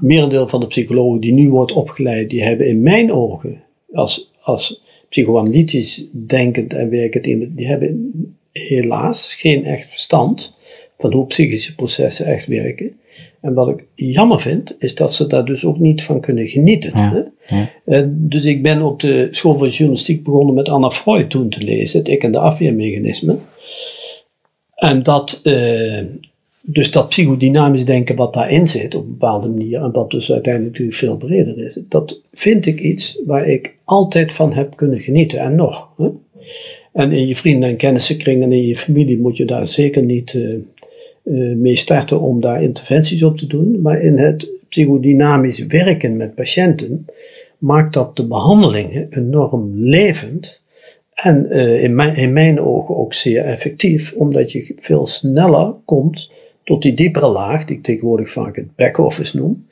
Merendeel van de psychologen die nu wordt opgeleid, die hebben in mijn ogen, als, als psychoanalytisch denkend en werkend iemand, die hebben helaas geen echt verstand van hoe psychische processen echt werken. En wat ik jammer vind, is dat ze daar dus ook niet van kunnen genieten. Ja? Uh, dus ik ben op de school van journalistiek begonnen met Anna Freud toen te lezen, het ik en de afweermechanismen. En dat, uh, dus dat psychodynamisch denken wat daarin zit op een bepaalde manier, en wat dus uiteindelijk natuurlijk veel breder is, dat vind ik iets waar ik altijd van heb kunnen genieten. En nog. Hè? En in je vrienden- en kennissenkring en in je familie moet je daar zeker niet uh, mee starten om daar interventies op te doen. Maar in het psychodynamisch werken met patiënten maakt dat de behandelingen enorm levend. En uh, in, mijn, in mijn ogen ook zeer effectief, omdat je veel sneller komt tot die diepere laag, die ik tegenwoordig vaak het back-office noem.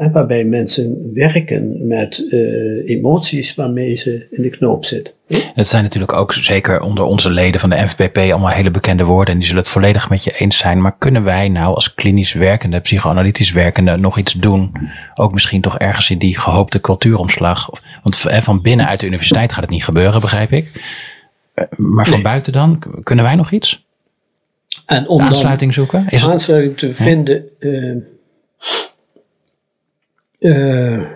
En waarbij mensen werken met uh, emoties waarmee ze in de knoop zitten. Het zijn natuurlijk ook zeker onder onze leden van de NVPP allemaal hele bekende woorden. En die zullen het volledig met je eens zijn. Maar kunnen wij nou als klinisch werkende, psychoanalytisch werkende nog iets doen? Ook misschien toch ergens in die gehoopte cultuuromslag. Want van binnenuit de universiteit gaat het niet gebeuren, begrijp ik. Maar van nee. buiten dan? Kunnen wij nog iets? En om aansluiting zoeken? Is aansluiting te vinden. Uh, uh,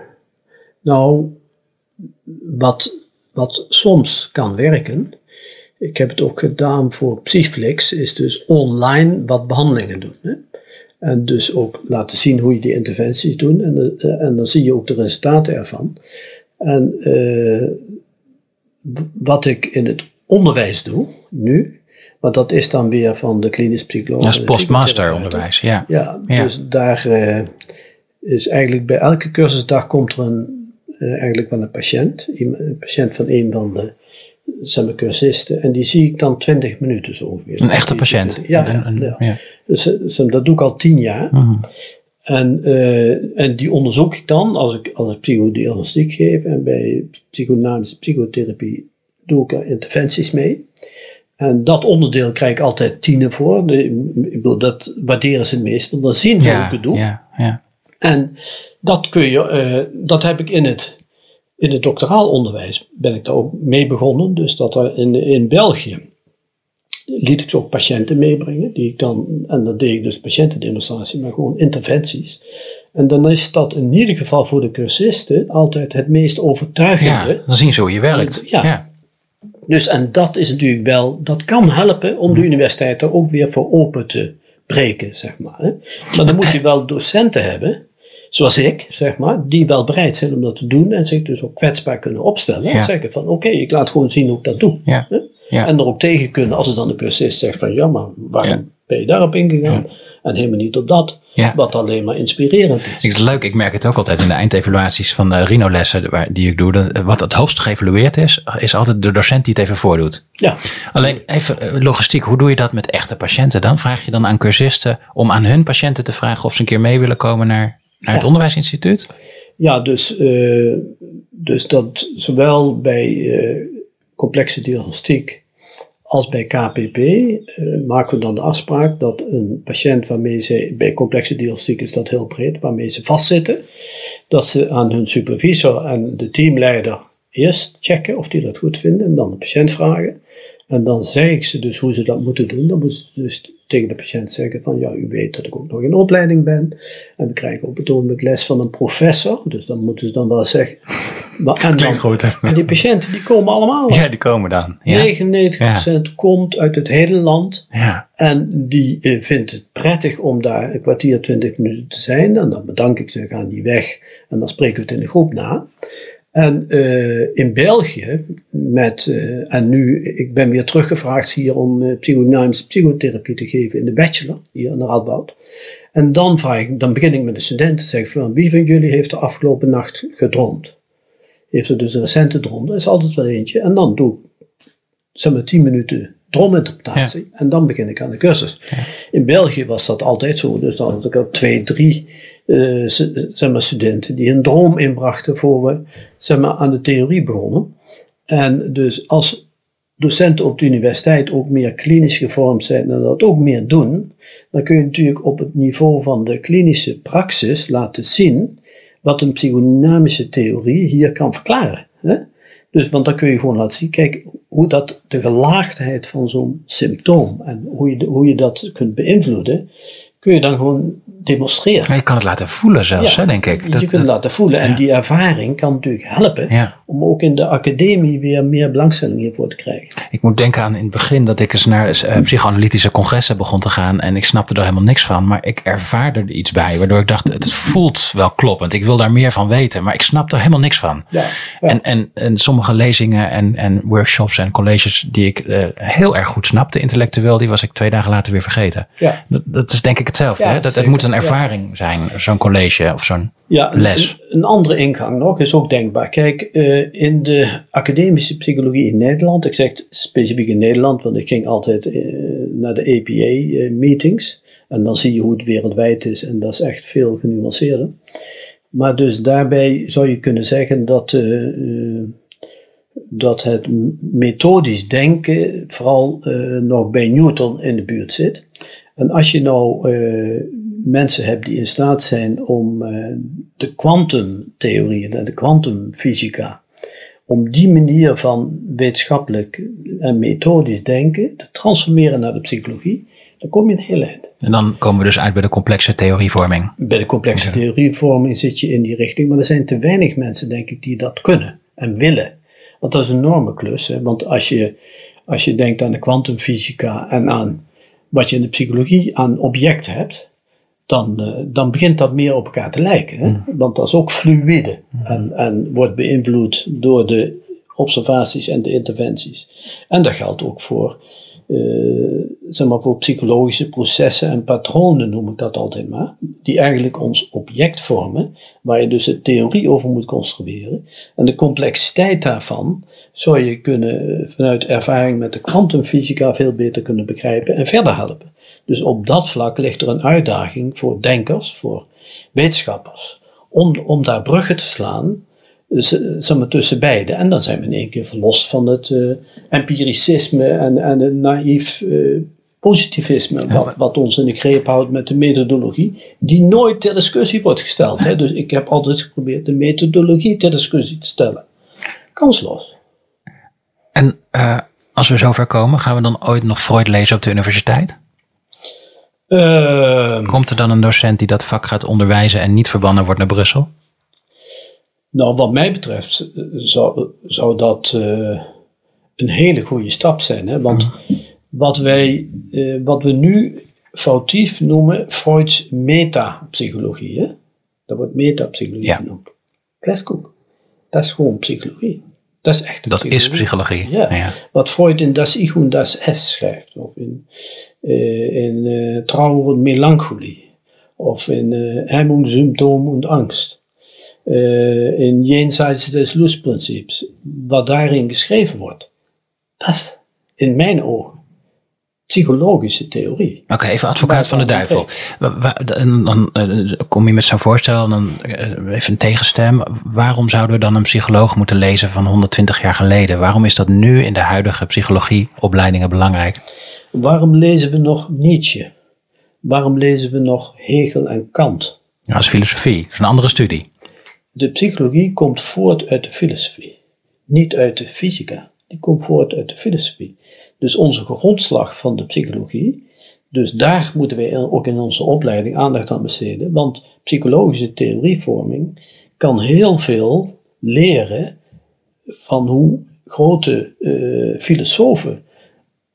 nou, wat, wat soms kan werken, ik heb het ook gedaan voor Psyflix, is dus online wat behandelingen doen. Hè? En dus ook laten zien hoe je die interventies doet. En, uh, en dan zie je ook de resultaten ervan. En uh, wat ik in het onderwijs doe nu, maar dat is dan weer van de klinisch psycholoog. Dat is postmasteronderwijs, ja. ja. Ja, dus daar is eigenlijk bij elke cursusdag komt er een, uh, eigenlijk wel een patiënt. Een patiënt van een van de zeg maar, cursisten. En die zie ik dan 20 minuten zo ongeveer. Een echte patiënt? Ja, ja, ja. ja. Dus dat doe ik al 10 jaar. Mm -hmm. En, uh, en die onderzoek ik dan als ik, als ik psychodiagnostiek geef. En bij psychodynamische psychotherapie doe ik er interventies mee. En dat onderdeel krijg ik altijd tienen voor. De, ik bedoel, dat waarderen ze het meest, want dan zien ze ja, hoe ik het. Ja, ja. En dat kun je, uh, dat heb ik in het, in het doctoraal onderwijs, ben ik daar ook mee begonnen. Dus dat er in, in België liet ik zo ook patiënten meebrengen, die ik dan, en dan deed ik dus patiëntendemonstratie, maar gewoon interventies. En dan is dat in ieder geval voor de cursisten altijd het meest overtuigende. Ja, dan zien ze hoe je werkt. En, ja. ja. Dus en dat is natuurlijk wel, dat kan helpen om de universiteit er ook weer voor open te breken, zeg maar. Hè. Maar dan moet je wel docenten hebben, zoals ik, zeg maar, die wel bereid zijn om dat te doen en zich dus ook kwetsbaar kunnen opstellen. En zeggen van, oké, ik laat gewoon zien hoe ik dat doe. En erop tegen kunnen als er dan de cursist zegt van, ja, maar waarom ben je daarop ingegaan? En helemaal niet op dat, Ja. wat alleen maar inspirerend is. Ik vind het leuk, ik merk het ook altijd in de eindevaluaties van uh, Rino-lessen waar- die ik doe. Dat, wat het hoogst geëvalueerd is, is altijd de docent die het even voordoet. Ja, Alleen even eh, logistiek, hoe doe je dat met echte patiënten dan? Vraag je dan aan cursisten om aan hun patiënten te vragen of ze een keer mee willen komen naar, naar het Ja. onderwijsinstituut? Ja, dus, eh, dus dat zowel bij eh, complexe diagnostiek als bij KPP eh, maken we dan de afspraak dat een patiënt waarmee ze, bij complexe diagnostiek is dat heel breed, waarmee ze vastzitten, dat ze aan hun supervisor en de teamleider eerst checken of die dat goed vinden en dan de patiënt vragen. En dan zeg ik ze dus hoe ze dat moeten doen. Dan moeten ze dus tegen de patiënt zeggen van ja, u weet dat ik ook nog in opleiding ben. En we krijgen op het ogenblik les van een professor. Dus dan moeten ze dan wel zeggen. Maar, en, dan, goed, en die patiënten die komen allemaal. Ja, die komen dan. Ja. 99% komt uit het hele land. Ja. En die eh, vindt het prettig om daar een kwartier, twintig minuten te zijn. En dan bedank ik ze, gaan die weg. En dan spreken we het in de groep na. En eh, in België, met, eh, en nu, ik ben weer teruggevraagd hier om uh, psychodynamische psychotherapie te geven in de bachelor, hier aan de Radboud. En dan, vraag ik, dan begin ik met de studenten, zeg ik van, wie van jullie heeft de afgelopen nacht gedroomd? Heeft er dus een recente droom, dat is altijd wel eentje. En dan doe ik, zeg maar, tien minuten droominterpretatie. En dan begin ik aan de cursus. In België was dat altijd zo. Dus dan had ik al twee, drie uh, zeg maar, studenten die een droom inbrachten voor we zeg maar, aan de theorie begonnen. En dus als docenten op de universiteit ook meer klinisch gevormd zijn en dat ook meer doen, dan kun je natuurlijk op het niveau van de klinische praxis laten zien wat een psychodynamische theorie hier kan verklaren. Hè? Dus, want dan kun je gewoon laten zien, kijk, hoe dat de gelaagdheid van zo'n symptoom en hoe je, hoe je dat kunt beïnvloeden, kun je dan gewoon demonstreren. Maar je kan het laten voelen zelfs, hè, denk ik. je kunt het laten voelen. En die ervaring kan natuurlijk helpen om ook in de academie weer meer belangstelling hiervoor te krijgen. Ik moet denken aan in het begin dat ik eens naar uh, psychoanalytische congressen begon te gaan. En ik snapte er helemaal niks van. Maar ik ervaarde er iets bij. Waardoor ik dacht, het voelt wel kloppend. Ik wil daar meer van weten. Maar ik snap er helemaal niks van. Ja, En, en, en sommige lezingen en, en workshops en colleges die ik uh, heel erg goed snapte intellectueel. Die was ik twee dagen later weer vergeten. Ja. Dat, dat is denk ik hetzelfde. hè? Dat, het moet een ervaring zijn. Zo'n college of zo'n ja, les. Een, een, andere ingang nog is ook denkbaar. Kijk, uh, in de academische psychologie in Nederland, ik zeg specifiek in Nederland, want ik ging altijd uh, naar de APA-meetings. Eh, en dan zie je hoe het wereldwijd is en dat is echt veel genuanceerder. Maar dus daarbij zou je kunnen zeggen dat, dat het methodisch denken vooral nog bij Newton in de buurt zit. En als je nou mensen hebt die in staat zijn om uh, de kwantumtheorieën, de kwantumfysica, om die manier van wetenschappelijk en methodisch denken te transformeren naar de psychologie, dan kom je een heel eind. En dan komen we dus uit bij de complexe theorievorming. Bij de complexe theorievorming zit je in die richting, maar er zijn te weinig mensen, denk ik, die dat kunnen en willen. Want dat is een enorme klus. Hè? Want als je, als je denkt aan de kwantumfysica en aan wat je in de psychologie aan objecten hebt, dan, uh, dan begint dat meer op elkaar te lijken. Hè? Mm. Want dat is ook fluïde mm. en, en wordt beïnvloed door de observaties en de interventies. En dat geldt ook voor, uh, zeg maar voor psychologische processen en patronen, noem ik dat altijd maar, die eigenlijk ons object vormen, waar je dus een theorie over moet construeren. En de complexiteit daarvan zou je kunnen eh, vanuit ervaring met de kwantumfysica veel beter kunnen begrijpen en verder helpen. Dus op dat vlak ligt er een uitdaging voor denkers, voor wetenschappers, om, om daar bruggen te slaan zeg maar, tussen beide. En dan zijn we in één keer verlost van het uh, empiricisme en, en het naïef uh, positivisme, wat, wat, ons in de greep houdt met de methodologie, die nooit ter discussie wordt gesteld. Hè? Dus ik heb altijd geprobeerd de methodologie ter discussie te stellen. Kansloos. En uh, als we zover komen, gaan we dan ooit nog Freud lezen op de universiteit? Uh, Komt er dan een docent die dat vak gaat onderwijzen en niet verbannen wordt naar Brussel? Nou, wat mij betreft eh, zou, zou dat uh, een hele goede stap zijn. Hè? Want wat, wij, uh, wat we nu foutief noemen Freuds metapsychologie. Hè? Dat wordt metapsychologie ja. genoemd. Kleskoek. Dat is gewoon psychologie. Dat is echt Dat psychologie. is psychologie. Ja. ja. Wat Freud in Das Ich und Das Es schrijft. Of in äh, in äh, Trauer und Melancholie of in äh, Hemmung, Symptom und Angst. In Jenseits des Lustprinzips, wat daarin geschreven wordt. Dat is in mijn ogen psychologische theorie. Oké, even advocaat van de duivel. Dan, dan, eh, kom je met zo'n voorstel, dan eh, even een tegenstem. Waarom zouden we dan een psycholoog moeten lezen van 120 jaar geleden? Waarom is dat nu in de huidige psychologieopleidingen belangrijk? Waarom lezen we nog Nietzsche? Waarom lezen we nog Hegel en Kant? Ja, dat is filosofie. Dat is een andere studie. De psychologie komt voort uit de filosofie. Niet uit de fysica. Die komt voort uit de filosofie. Dus onze grondslag van de psychologie. Dus daar moeten wij ook in onze opleiding aandacht aan besteden. Want psychologische theorievorming kan heel veel leren van hoe grote uh, filosofen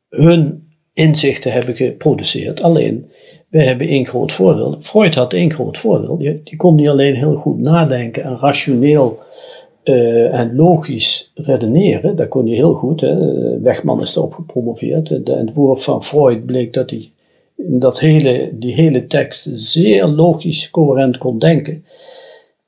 hun inzichten hebben geproduceerd. Alleen, wij hebben één groot voordeel. Freud had één groot voordeel. Die, die kon niet alleen heel goed nadenken en rationeel uh, en logisch redeneren. Dat kon hij heel goed. Hè. Wegman is erop gepromoveerd. De entwurf van Freud bleek dat hij dat hele, die hele tekst zeer logisch, coherent kon denken.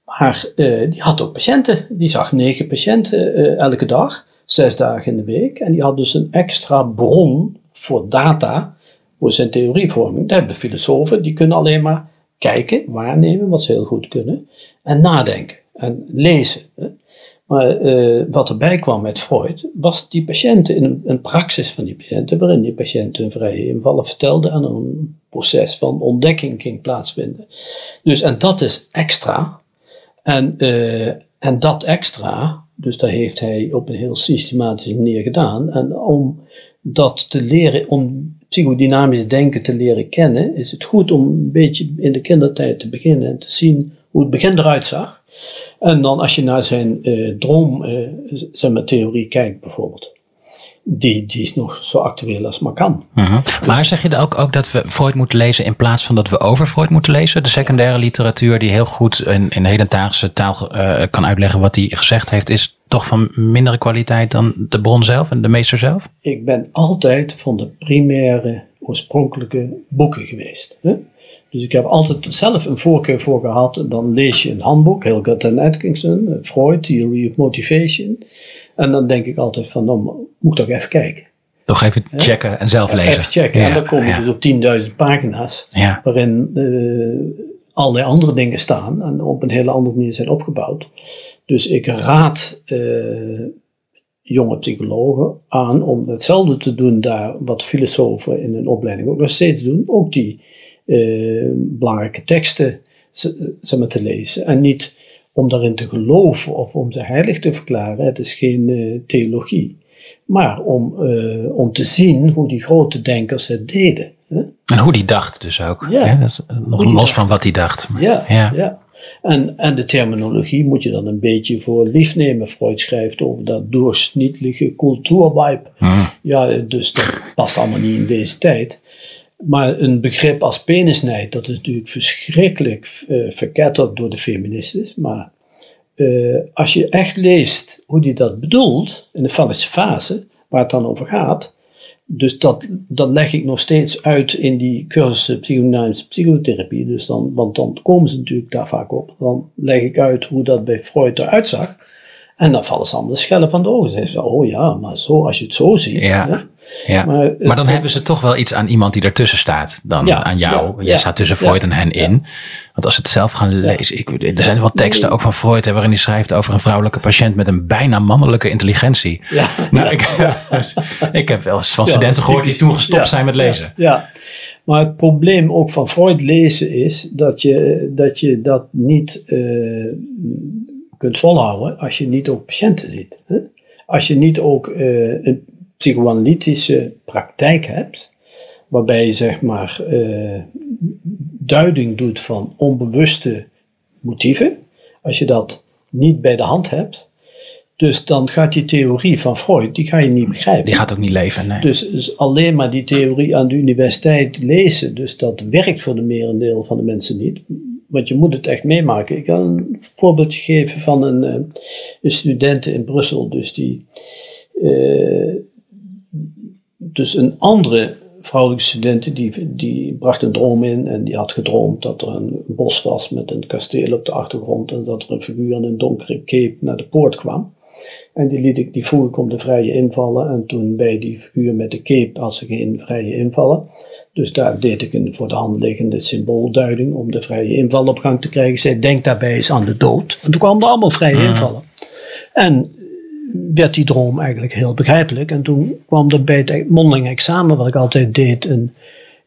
Maar uh, die had ook patiënten. Die zag negen patiënten uh, elke dag, zes dagen in de week. En die had dus een extra bron voor data, voor zijn theorievorming. Daar hebben de filosofen, die kunnen alleen maar kijken, waarnemen, wat ze heel goed kunnen, en nadenken en lezen. Maar uh, wat erbij kwam met Freud, was die patiënten, in een, een, praxis van die patiënten, waarin die patiënten hun vrije invallen vertelden en een proces van ontdekking ging plaatsvinden. Dus, en dat is extra. En, uh, en dat extra, dus dat heeft hij op een heel systematische manier gedaan. En om dat te leren, om psychodynamisch denken te leren kennen, is het goed om een beetje in de kindertijd te beginnen en te zien hoe het begin eruit zag. En dan als je naar zijn uh, droom, uh, zeg maar, theorie kijkt bijvoorbeeld. Die, die is nog zo actueel als maar kan. Mm maar zeg je dan ook, ook dat we Freud moeten lezen in plaats van dat we over Freud moeten lezen? De secundaire literatuur die heel goed in, in hedendaagse taal uh, kan uitleggen wat hij gezegd heeft, is toch van mindere kwaliteit dan de bron zelf en de meester zelf? Ik ben altijd van de primaire, oorspronkelijke boeken geweest. Hè? Dus ik heb altijd zelf een voorkeur voor gehad. Dan lees je een handboek, Hilgert en Atkinson, eh, Freud, Theory of Motivation. En dan denk ik altijd van, nou, moet ik toch even kijken. Toch even checken en zelf lezen. Even checken. en dan kom je ja. dus op 10.000 pagina's. Ja. Waarin uh, allerlei andere dingen staan. En op een hele andere manier zijn opgebouwd. Dus ik raad uh, jonge psychologen aan om hetzelfde te doen daar wat filosofen in een opleiding ook nog steeds doen. Ook die belangrijke teksten zeg maar, te lezen. En niet om daarin te geloven of om ze heilig te verklaren. Het is geen uh, theologie. Maar om, uh, om te zien hoe die grote denkers het deden. Hè? En hoe die dacht dus ook. Ja. Hè? Dat is nog los dacht. van wat hij dacht. Maar, ja, ja. ja. En, en de terminologie moet je dan een beetje voor lief nemen. Freud schrijft over dat doorsnittelijke cultuurvibe. Hmm. Ja, dus dat past allemaal niet in deze tijd. Maar een begrip als penisnijd, dat is natuurlijk verschrikkelijk uh, verketterd door de feministen. Maar uh, als je echt leest hoe die dat bedoelt, in de fallische fase, waar het dan over gaat, dus dat, dat leg ik nog steeds uit in die cursussen psychodynamische psychotherapie. Dus dan, want dan komen ze natuurlijk daar vaak op. Dan leg ik uit hoe dat bij Freud eruit zag. En dan vallen ze allemaal de schelp aan de ogen. Ze zeggen, oh ja, maar zo, als je het zo ziet. Ja. Hè, ja. Maar, maar, dan hebben ze toch wel iets aan iemand die ertussen staat. Dan ja, aan jou. Ja, Jij staat tussen Freud en hen in. Want als ze het zelf gaan lezen. Ik, er zijn wel teksten ook van Freud waarin hij schrijft over een vrouwelijke patiënt met een bijna mannelijke intelligentie. Ja, nou, ik, ik, heb wel eens van studenten gehoord die toen gestopt zijn met lezen. Ja, maar het probleem ook van Freud lezen is dat je dat, je dat niet uh, kunt volhouden als je niet ook patiënten ziet. Hè? Als je niet ook uh, een psychoanalytische praktijk hebt, waarbij je zeg maar uh, duiding doet van onbewuste motieven, als je dat niet bij de hand hebt, dus dan gaat die theorie van Freud, die ga je niet begrijpen. Die gaat ook niet leven, nee. Dus, dus alleen maar die theorie aan de universiteit lezen, dus dat werkt voor de merendeel van de mensen niet. Want je moet het echt meemaken. Ik kan een voorbeeld geven van een, eh, een student in Brussel, dus die... Uh, dus een andere vrouwelijke student die, die bracht een droom in en die had gedroomd dat er een bos was met een kasteel op de achtergrond en dat er een figuur in een donkere cape naar de poort kwam. En die, liet ik, die vroeg ik om de vrije invallen en toen bij die figuur met de cape had ze geen vrije invallen. Dus daar deed ik een voor de hand liggende symboolduiding om de vrije inval op gang te krijgen. Ik zei, denk daarbij eens aan de dood. En toen kwamen er allemaal vrije invallen. En werd die droom eigenlijk heel begrijpelijk. En toen kwam er bij het mondeling examen, wat ik altijd deed, een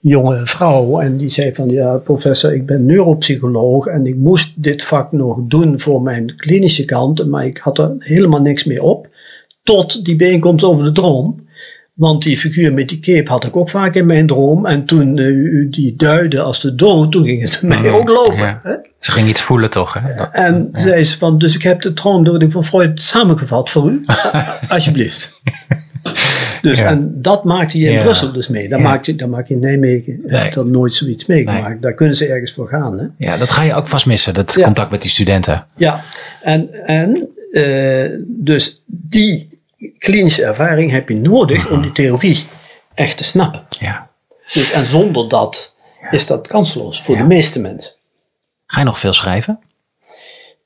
jonge vrouw. En die zei van, ja professor, ik ben neuropsycholoog en ik moest dit vak nog doen voor mijn klinische kant. Maar ik had er helemaal niks meer op. Tot die bijeenkomst over de droom. Want die figuur met die cape had ik ook vaak in mijn droom. En toen u die duidde als de dood, toen ging het mij ook lopen. Ja. Hè? Ze ging iets voelen toch? Hè? Dat, en ja. zei ze van, dus ik heb de droomdoding van Freud samengevat voor u. Alsjeblieft. Dus ja. en dat maakte je in Brussel dus mee. Dat, maakt je, dat maak je in Nijmegen. Nee. heb er nooit zoiets meegemaakt. Nee. Daar kunnen ze ergens voor gaan. Hè? Ja, dat ga je ook vast missen. Dat contact met die studenten. Ja, en, en uh, dus die klinische ervaring heb je nodig om die theorie echt te snappen. Ja. Dus, en zonder dat ja. is dat kansloos voor ja. de meeste mensen. Ga je nog veel schrijven?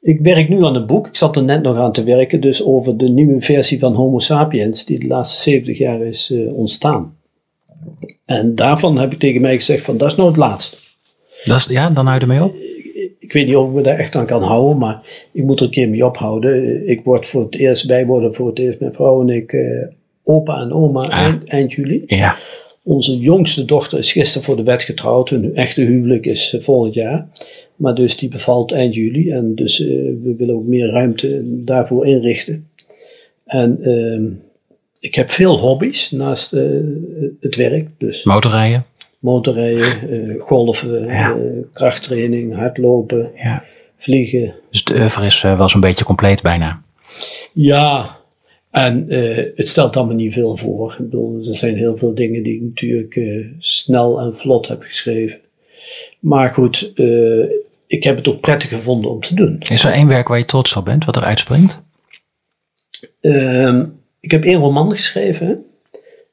Ik werk nu aan een boek. Ik zat er net nog aan te werken. Dus over de nieuwe versie van Homo sapiens. Die de laatste 70 jaar is uh, ontstaan. En daarvan heb ik tegen mij gezegd van dat is nou het laatste. Dat is, ja, dan hou je ermee op? Ik weet niet of ik me daar echt aan kan houden, maar ik moet er een keer mee ophouden. Ik word voor het eerst, wij worden voor het eerst, mijn vrouw en ik, eh, opa en oma eind, eind juli. Ja. Onze jongste dochter is gisteren voor de wet getrouwd. Hun echte huwelijk is eh, volgend jaar. Maar dus die bevalt eind juli. En dus eh, we willen ook meer ruimte daarvoor inrichten. En ehm, ik heb veel hobby's naast het werk. Dus Motorrijden? Motorrijden, eh, golven, Ja. eh, krachttraining, hardlopen, Ja. vliegen. Dus de oeuvre is eh, wel zo'n beetje compleet bijna. Ja, en het stelt allemaal niet veel voor. Ik bedoel, er zijn heel veel dingen die ik natuurlijk snel en vlot heb geschreven. Maar goed, ik heb het ook prettig gevonden om te doen. Is er één werk waar je trots op bent, wat er uitspringt? Ehm, ik heb één roman geschreven,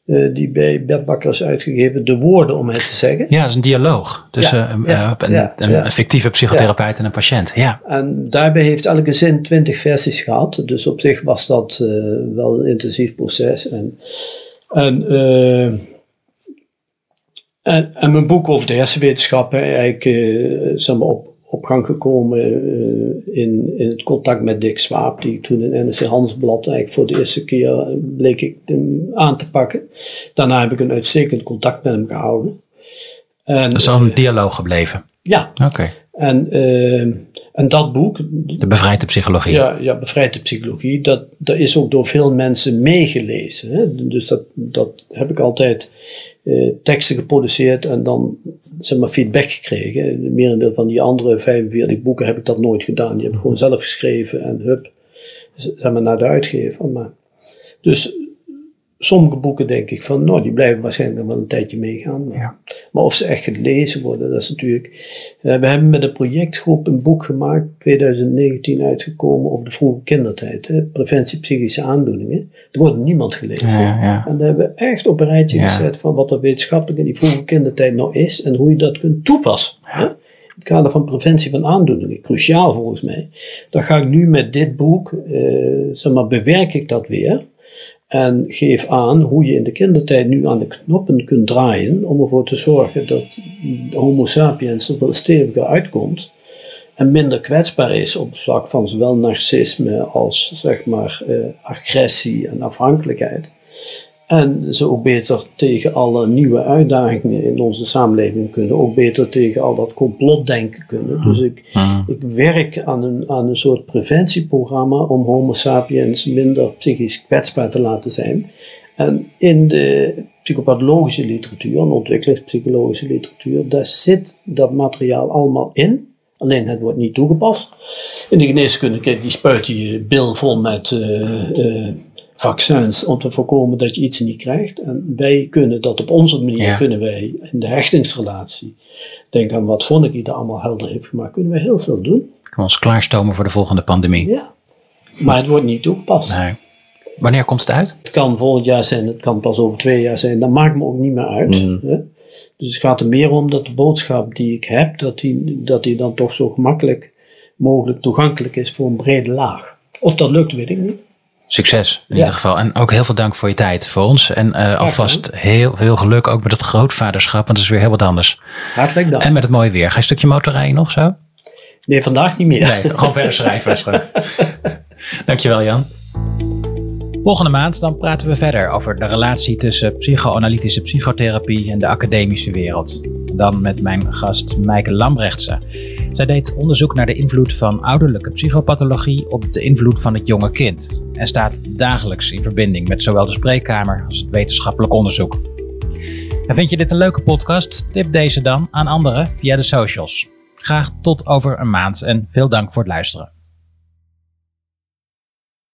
eh, die bij Bert Bakker is uitgegeven, De Woorden om het te zeggen. Ja, dat is een dialoog tussen Ja, een, ja, een, ja, een ja. fictieve psychotherapeut en een patiënt. Ja. En daarbij heeft elke zin twintig versies gehad. Dus op zich was dat eh, wel een intensief proces. En, en, eh, en, en mijn boek over de hersenwetenschappen, eigenlijk eh, zeg maar op, op gang gekomen eh, in, in het contact met Dick Swaap, die toen in NRC Handelsblad eigenlijk voor de eerste keer eh, bleek ik hem aan te pakken. Daarna heb ik een uitstekend contact met hem gehouden. En, Dat is al een dialoog gebleven. ja, Oké. en, eh, en dat boek, De bevrijde psychologie. ja, ja, bevrijde psychologie, dat, dat is ook door veel mensen meegelezen. Hè? Dus dat, dat heb ik altijd eh, teksten geproduceerd en dan zeg maar, feedback gekregen. De merendeel van die andere 45 boeken heb ik dat nooit gedaan. Die heb ik gewoon zelf geschreven en hup, zeg maar, naar de uitgever. Maar, dus sommige boeken denk ik van, nou, die blijven waarschijnlijk nog wel een tijdje meegaan. Ja. Maar of ze echt gelezen worden, dat is natuurlijk. Eh, we hebben met een projectgroep een boek gemaakt, 2019 uitgekomen, over de vroege kindertijd. Hè? Preventie psychische aandoeningen. Er wordt niemand gelezen. Ja, ja. En daar hebben we echt op een rijtje gezet van wat er wetenschappelijk in die vroege kindertijd nou is en hoe je dat kunt toepassen. Hè? In het kader van preventie van aandoeningen. Cruciaal volgens mij. Dan ga ik nu met dit boek, eh, zeg maar, bewerk ik dat weer. En geef aan hoe je in de kindertijd nu aan de knoppen kunt draaien om ervoor te zorgen dat de Homo sapiens er veel steviger uitkomt en minder kwetsbaar is op het vlak van zowel narcisme als zeg maar eh, agressie en afhankelijkheid. En ze ook beter tegen alle nieuwe uitdagingen in onze samenleving kunnen, ook beter tegen al dat complotdenken kunnen. Dus ik, ik werk aan een, aan een soort preventieprogramma om Homo sapiens minder psychisch kwetsbaar te laten zijn. En in de psychopathologische literatuur, en ontwikkelingspsychologische literatuur, daar zit dat materiaal allemaal in. Alleen het wordt niet toegepast. In de geneeskunde, kijk, die spuit je bil vol met eh, eh, vaccins om te voorkomen dat je iets niet krijgt. En wij kunnen dat op onze manier, Ja. kunnen wij in de hechtingsrelatie, denk aan wat Vonnegut daar allemaal helder heeft gemaakt, kunnen we heel veel doen. Kunnen we ons klaarstomen voor de volgende pandemie? Ja. Maar het wordt niet toegepast. Nee. Wanneer komt het uit? Het kan volgend jaar zijn, het kan pas over twee jaar zijn. Dat maakt me ook niet meer uit. Hè? Dus het gaat er meer om dat de boodschap die ik heb, dat die, dat die dan toch zo gemakkelijk mogelijk toegankelijk is voor een brede laag. Of dat lukt, weet ik niet. Succes in Ja. ieder geval. En ook heel veel dank voor je tijd voor ons. En eh, alvast heel veel geluk ook met het grootvaderschap. Want het is weer heel wat anders. Hartelijk dank. En met het mooie weer. Ga je een stukje motorrijden nog zo? Nee, vandaag niet meer. Nee, gewoon verder schrijven. Dankjewel Jan. Volgende maand dan praten we verder over de relatie tussen psychoanalytische psychotherapie en de academische wereld. Dan met mijn gast Mijke Lambrechtse. Zij deed onderzoek naar de invloed van ouderlijke psychopathologie op de invloed van het jonge kind. En staat dagelijks in verbinding met zowel de spreekkamer als het wetenschappelijk onderzoek. En vind je dit een leuke podcast? Tip deze dan aan anderen via de socials. Graag tot over een maand en veel dank voor het luisteren.